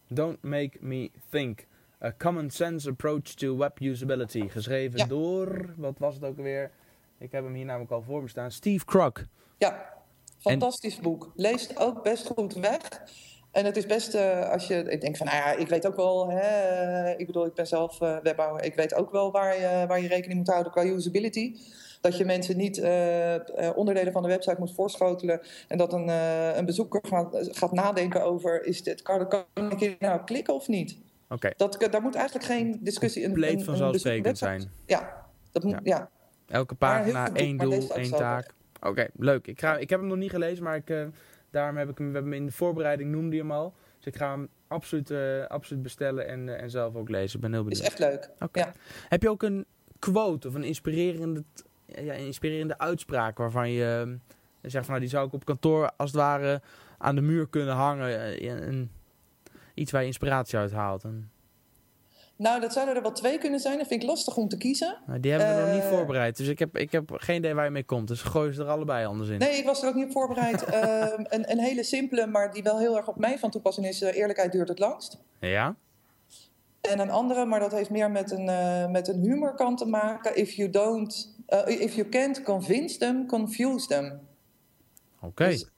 S1: Don't Make Me Think. A Common Sense Approach to Web Usability. Geschreven ja. door, wat was het ook alweer? Ik heb hem hier namelijk al voor me staan. Steve Krug.
S2: Ja, fantastisch en... boek. Leest ook best goed weg. En het is best uh, als je. Ik denk van, nou ja, ik weet ook wel. Hè, ik bedoel, ik ben zelf uh, webbouwer. Ik weet ook wel waar je, waar je rekening moet houden qua usability. Dat je mensen niet uh, onderdelen van de website moet voorschotelen. En dat een, een bezoeker gaat, gaat nadenken over: is dit, kan, kan ik hier nou klikken of niet?
S1: Oké.
S2: Okay. Daar moet eigenlijk geen discussie in.
S1: Compleet vanzelfsprekend zijn.
S2: Ja, dat moet, ja. ja.
S1: Elke pagina, één doel, één taak. Oké, okay, leuk. Ik, ga, ik heb hem nog niet gelezen, maar ik. Daarom heb ik hem, we hebben hem in de voorbereiding noemde hem al. Dus ik ga hem absoluut, uh, absoluut bestellen en, uh, en zelf ook lezen. Ik ben heel benieuwd.
S2: Is echt leuk.
S1: Okay. Ja. Heb je ook een quote of een inspirerende, ja, inspirerende uitspraak waarvan je uh, zegt van nou die zou ik op kantoor als het ware aan de muur kunnen hangen. Iets waar je inspiratie uit haalt. En...
S2: Nou, dat zouden er wel twee kunnen zijn. Dat vind ik lastig om te kiezen.
S1: Nou, die hebben we uh, nog niet voorbereid. Dus ik heb, ik heb geen idee waar je mee komt. Dus gooi ze er allebei anders in.
S2: Nee, ik was er ook niet op voorbereid. uh, een, een, hele simpele, maar die wel heel erg op mij van toepassing is. Uh, eerlijkheid duurt het langst.
S1: Ja.
S2: En een andere, maar dat heeft meer met een, met een humorkant te maken. If you don't, if you can't convince them, confuse them.
S1: Oké. Okay. Dus,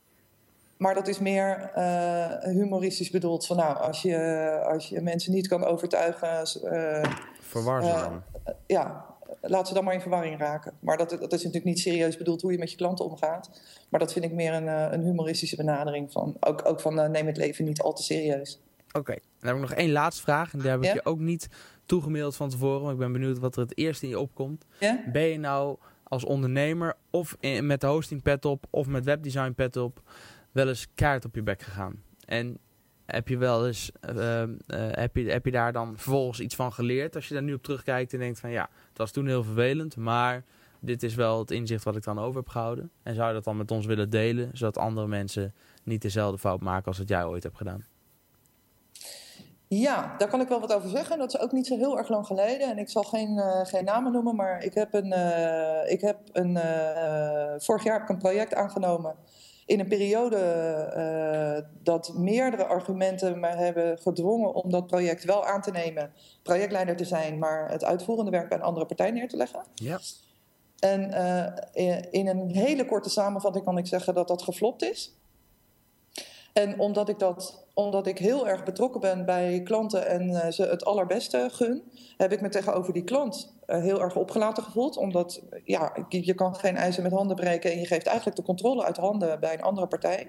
S2: maar dat is meer uh, humoristisch bedoeld. Van nou, als je, als je mensen niet kan overtuigen. Uh,
S1: Verwar ze uh, dan.
S2: ja, laat ze dan maar in verwarring raken. Maar dat, dat is natuurlijk niet serieus bedoeld hoe je met je klanten omgaat. Maar dat vind ik meer een, een humoristische benadering. Van, ook, ook van neem het leven niet al te serieus.
S1: Oké, okay. dan heb ik nog één laatste vraag. En die heb ik ja? je ook niet toegemaild van tevoren. Maar ik ben benieuwd wat er het eerste in je opkomt.
S2: Ja?
S1: Ben je nou als ondernemer of in, met de hosting pet op of met webdesign pet op wel eens kaart op je bek gegaan? En heb je wel eens, uh, uh, heb, je, heb je daar dan vervolgens iets van geleerd? Als je daar nu op terugkijkt en denkt van ja, het was toen heel vervelend, maar dit is wel het inzicht wat ik dan over heb gehouden. En zou je dat dan met ons willen delen, zodat andere mensen niet dezelfde fout maken als het jij ooit hebt gedaan?
S2: Ja, daar kan ik wel wat over zeggen. Dat is ook niet zo heel erg lang geleden. En ik zal geen, uh, geen namen noemen, maar ik heb een. Ik heb een vorig jaar heb ik een project aangenomen in een periode uh, dat meerdere argumenten me hebben gedwongen om dat project wel aan te nemen, projectleider te zijn, maar het uitvoerende werk bij een andere partij neer te leggen.
S1: Ja.
S2: En uh, in een hele korte samenvatting kan ik zeggen dat dat geflopt is. En omdat ik, dat, omdat ik heel erg betrokken ben bij klanten en uh, ze het allerbeste gun, heb ik me tegenover die klant heel erg opgelaten gevoeld. Omdat ja, je kan geen ijzer met handen breken en je geeft eigenlijk de controle uit handen bij een andere partij.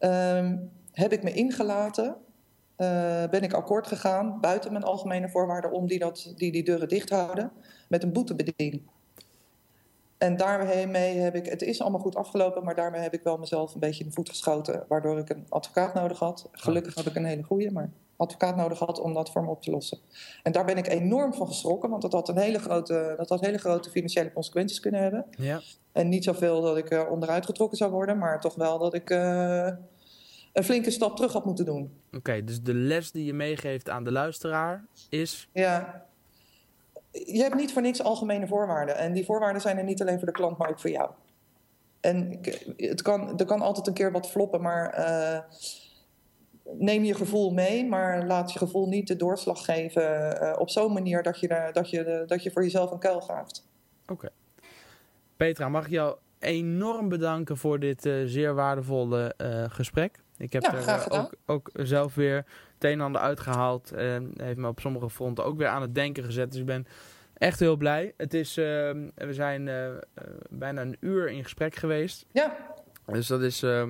S2: Um, heb ik me ingelaten, uh, ben ik akkoord gegaan buiten mijn algemene voorwaarden om die, dat, die die deuren dicht houden met een boetebediening. En daarmee heb ik, het is allemaal goed afgelopen, maar daarmee heb ik wel mezelf een beetje in de voet geschoten, waardoor ik een advocaat nodig had. Gelukkig heb ik een hele goede, maar advocaat nodig had om dat voor me op te lossen. En daar ben ik enorm van geschrokken, want dat had, een hele grote, dat had hele grote financiële consequenties kunnen hebben.
S1: Ja.
S2: En niet zoveel dat ik uh, onderuit getrokken zou worden, maar toch wel dat ik uh, een flinke stap terug had moeten doen.
S1: Oké, okay, dus de les die je meegeeft aan de luisteraar is.
S2: Ja, je hebt niet voor niks algemene voorwaarden. En die voorwaarden zijn er niet alleen voor de klant, maar ook voor jou. En het kan, er kan altijd een keer wat floppen, maar uh, neem je gevoel mee, maar laat je gevoel niet de doorslag geven uh, op zo'n manier dat je, dat, je, dat je voor jezelf een kuil graaft.
S1: Oké. Okay. Petra, mag ik jou enorm bedanken voor dit zeer waardevolle gesprek. Ik heb
S2: ja,
S1: er ook, ook, zelf weer het een en ander uitgehaald. En heeft me op sommige fronten ook weer aan het denken gezet. Dus ik ben echt heel blij. Het is, uh, we zijn bijna een uur in gesprek geweest.
S2: Ja.
S1: Dus dat is uh,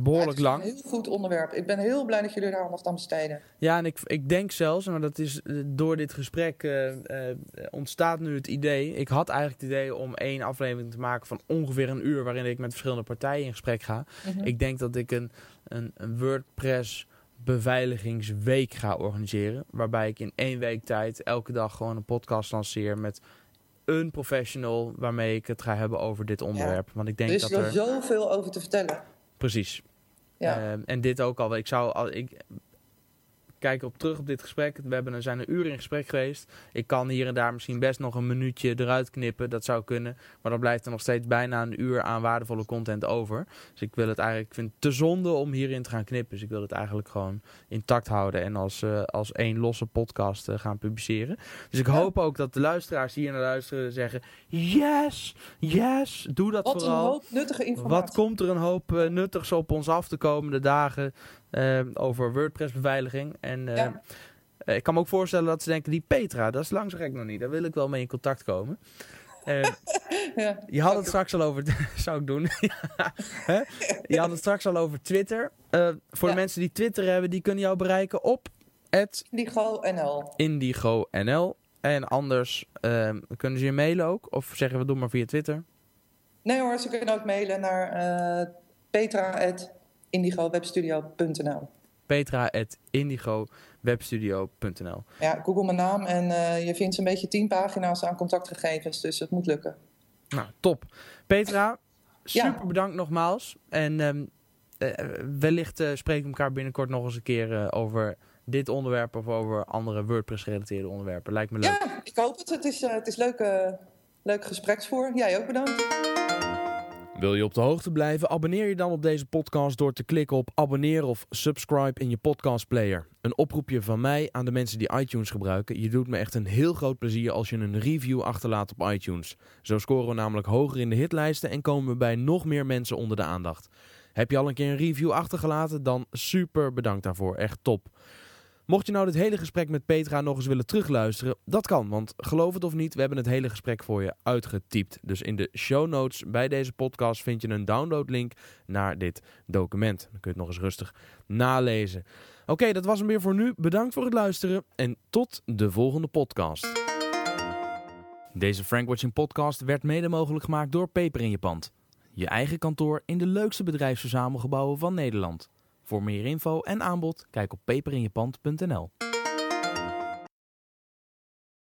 S1: behoorlijk
S2: Ja, het
S1: lang.
S2: is een heel goed onderwerp. Ik ben heel blij dat jullie daar aandacht aan besteden.
S1: Ja, en ik, ik denk zelfs, maar dat is eh, door dit gesprek eh, eh, ontstaat nu het idee. Ik had eigenlijk het idee om één aflevering te maken van ongeveer een uur, waarin ik met verschillende partijen in gesprek ga.
S2: Mhm.
S1: Ik denk dat ik een, een, een WordPress beveiligingsweek ga organiseren. Waarbij ik in één week tijd elke dag gewoon een podcast lanceer met een professional waarmee ik het ga hebben over dit onderwerp. Want ik denk
S2: er is
S1: dat
S2: wel
S1: er.
S2: zoveel over te vertellen.
S1: Precies.
S2: Ja.
S1: Ehm, en dit ook al. Ik zou al. Ik, kijk op terug op dit gesprek. We hebben, er zijn een uur in gesprek geweest. Ik kan hier en daar misschien best nog een minuutje eruit knippen. Dat zou kunnen. Maar dan blijft er nog steeds bijna een uur aan waardevolle content over. Dus ik wil het eigenlijk. Ik vind het te zonde om hierin te gaan knippen. Dus ik wil het eigenlijk gewoon intact houden. En als, eh, als één losse podcast eh, gaan publiceren. Dus ik hoop ook dat de luisteraars hier naar luisteren zeggen. Yes, yes. Doe dat
S2: Wat een
S1: vooral.
S2: hoop nuttige informatie.
S1: Wat komt er een hoop eh, nuttigs op ons af de komende dagen over WordPress-beveiliging? En eh,
S2: Ja.
S1: eh, ik kan me ook voorstellen dat ze denken, die Petra, dat is langzaam nog niet. Daar wil ik wel mee in contact komen. Eh,
S2: Ja.
S1: je had het straks al over, zou ik doen. Je had het straks al over Twitter. Eh, voor
S2: Ja.
S1: de mensen die Twitter hebben, die kunnen jou bereiken op
S2: Indigo NL.
S1: IndigoNL. En anders kunnen ze je mailen ook? Of zeggen we, doe maar via Twitter.
S2: Nee hoor, ze kunnen ook mailen naar eh petra.indigowebstudio.nl.
S1: petra.indigowebstudio.nl
S2: Ja, google mijn naam en eh, je vindt zo'n beetje tien pagina's aan contactgegevens, dus het moet lukken.
S1: Nou, top. Petra,
S2: Ja.
S1: super bedankt nogmaals. En eh, wellicht eh, spreken we elkaar binnenkort nog eens een keer over dit onderwerp of over andere WordPress-gerelateerde onderwerpen. Lijkt me leuk.
S2: Ja, ik hoop het. Het is, het is leuk, leuk gespreksvoer. Jij ook bedankt.
S1: Wil je op de hoogte blijven? Abonneer je dan op deze podcast door te klikken op abonneer of subscribe in je podcastplayer. Een oproepje van mij aan de mensen die iTunes gebruiken. Je doet me echt een heel groot plezier als je een review achterlaat op iTunes. Zo scoren we namelijk hoger in de hitlijsten en komen we bij nog meer mensen onder de aandacht. Heb je al een keer een review achtergelaten? Dan super bedankt daarvoor. Echt top. Mocht je nou dit hele gesprek met Petra nog eens willen terugluisteren, dat kan. Want geloof het of niet, we hebben het hele gesprek voor je uitgetypt. Dus in de show notes bij deze podcast vind je een downloadlink naar dit document. Dan kun je het nog eens rustig nalezen. Oké, dat was hem weer voor nu. Bedankt voor het luisteren en tot de volgende podcast. Deze Frank Watching podcast werd mede mogelijk gemaakt door Peper in je pand. Je eigen kantoor in de leukste bedrijfsverzamelgebouwen van Nederland. Voor meer info en aanbod kijk op peperinjepand.nl.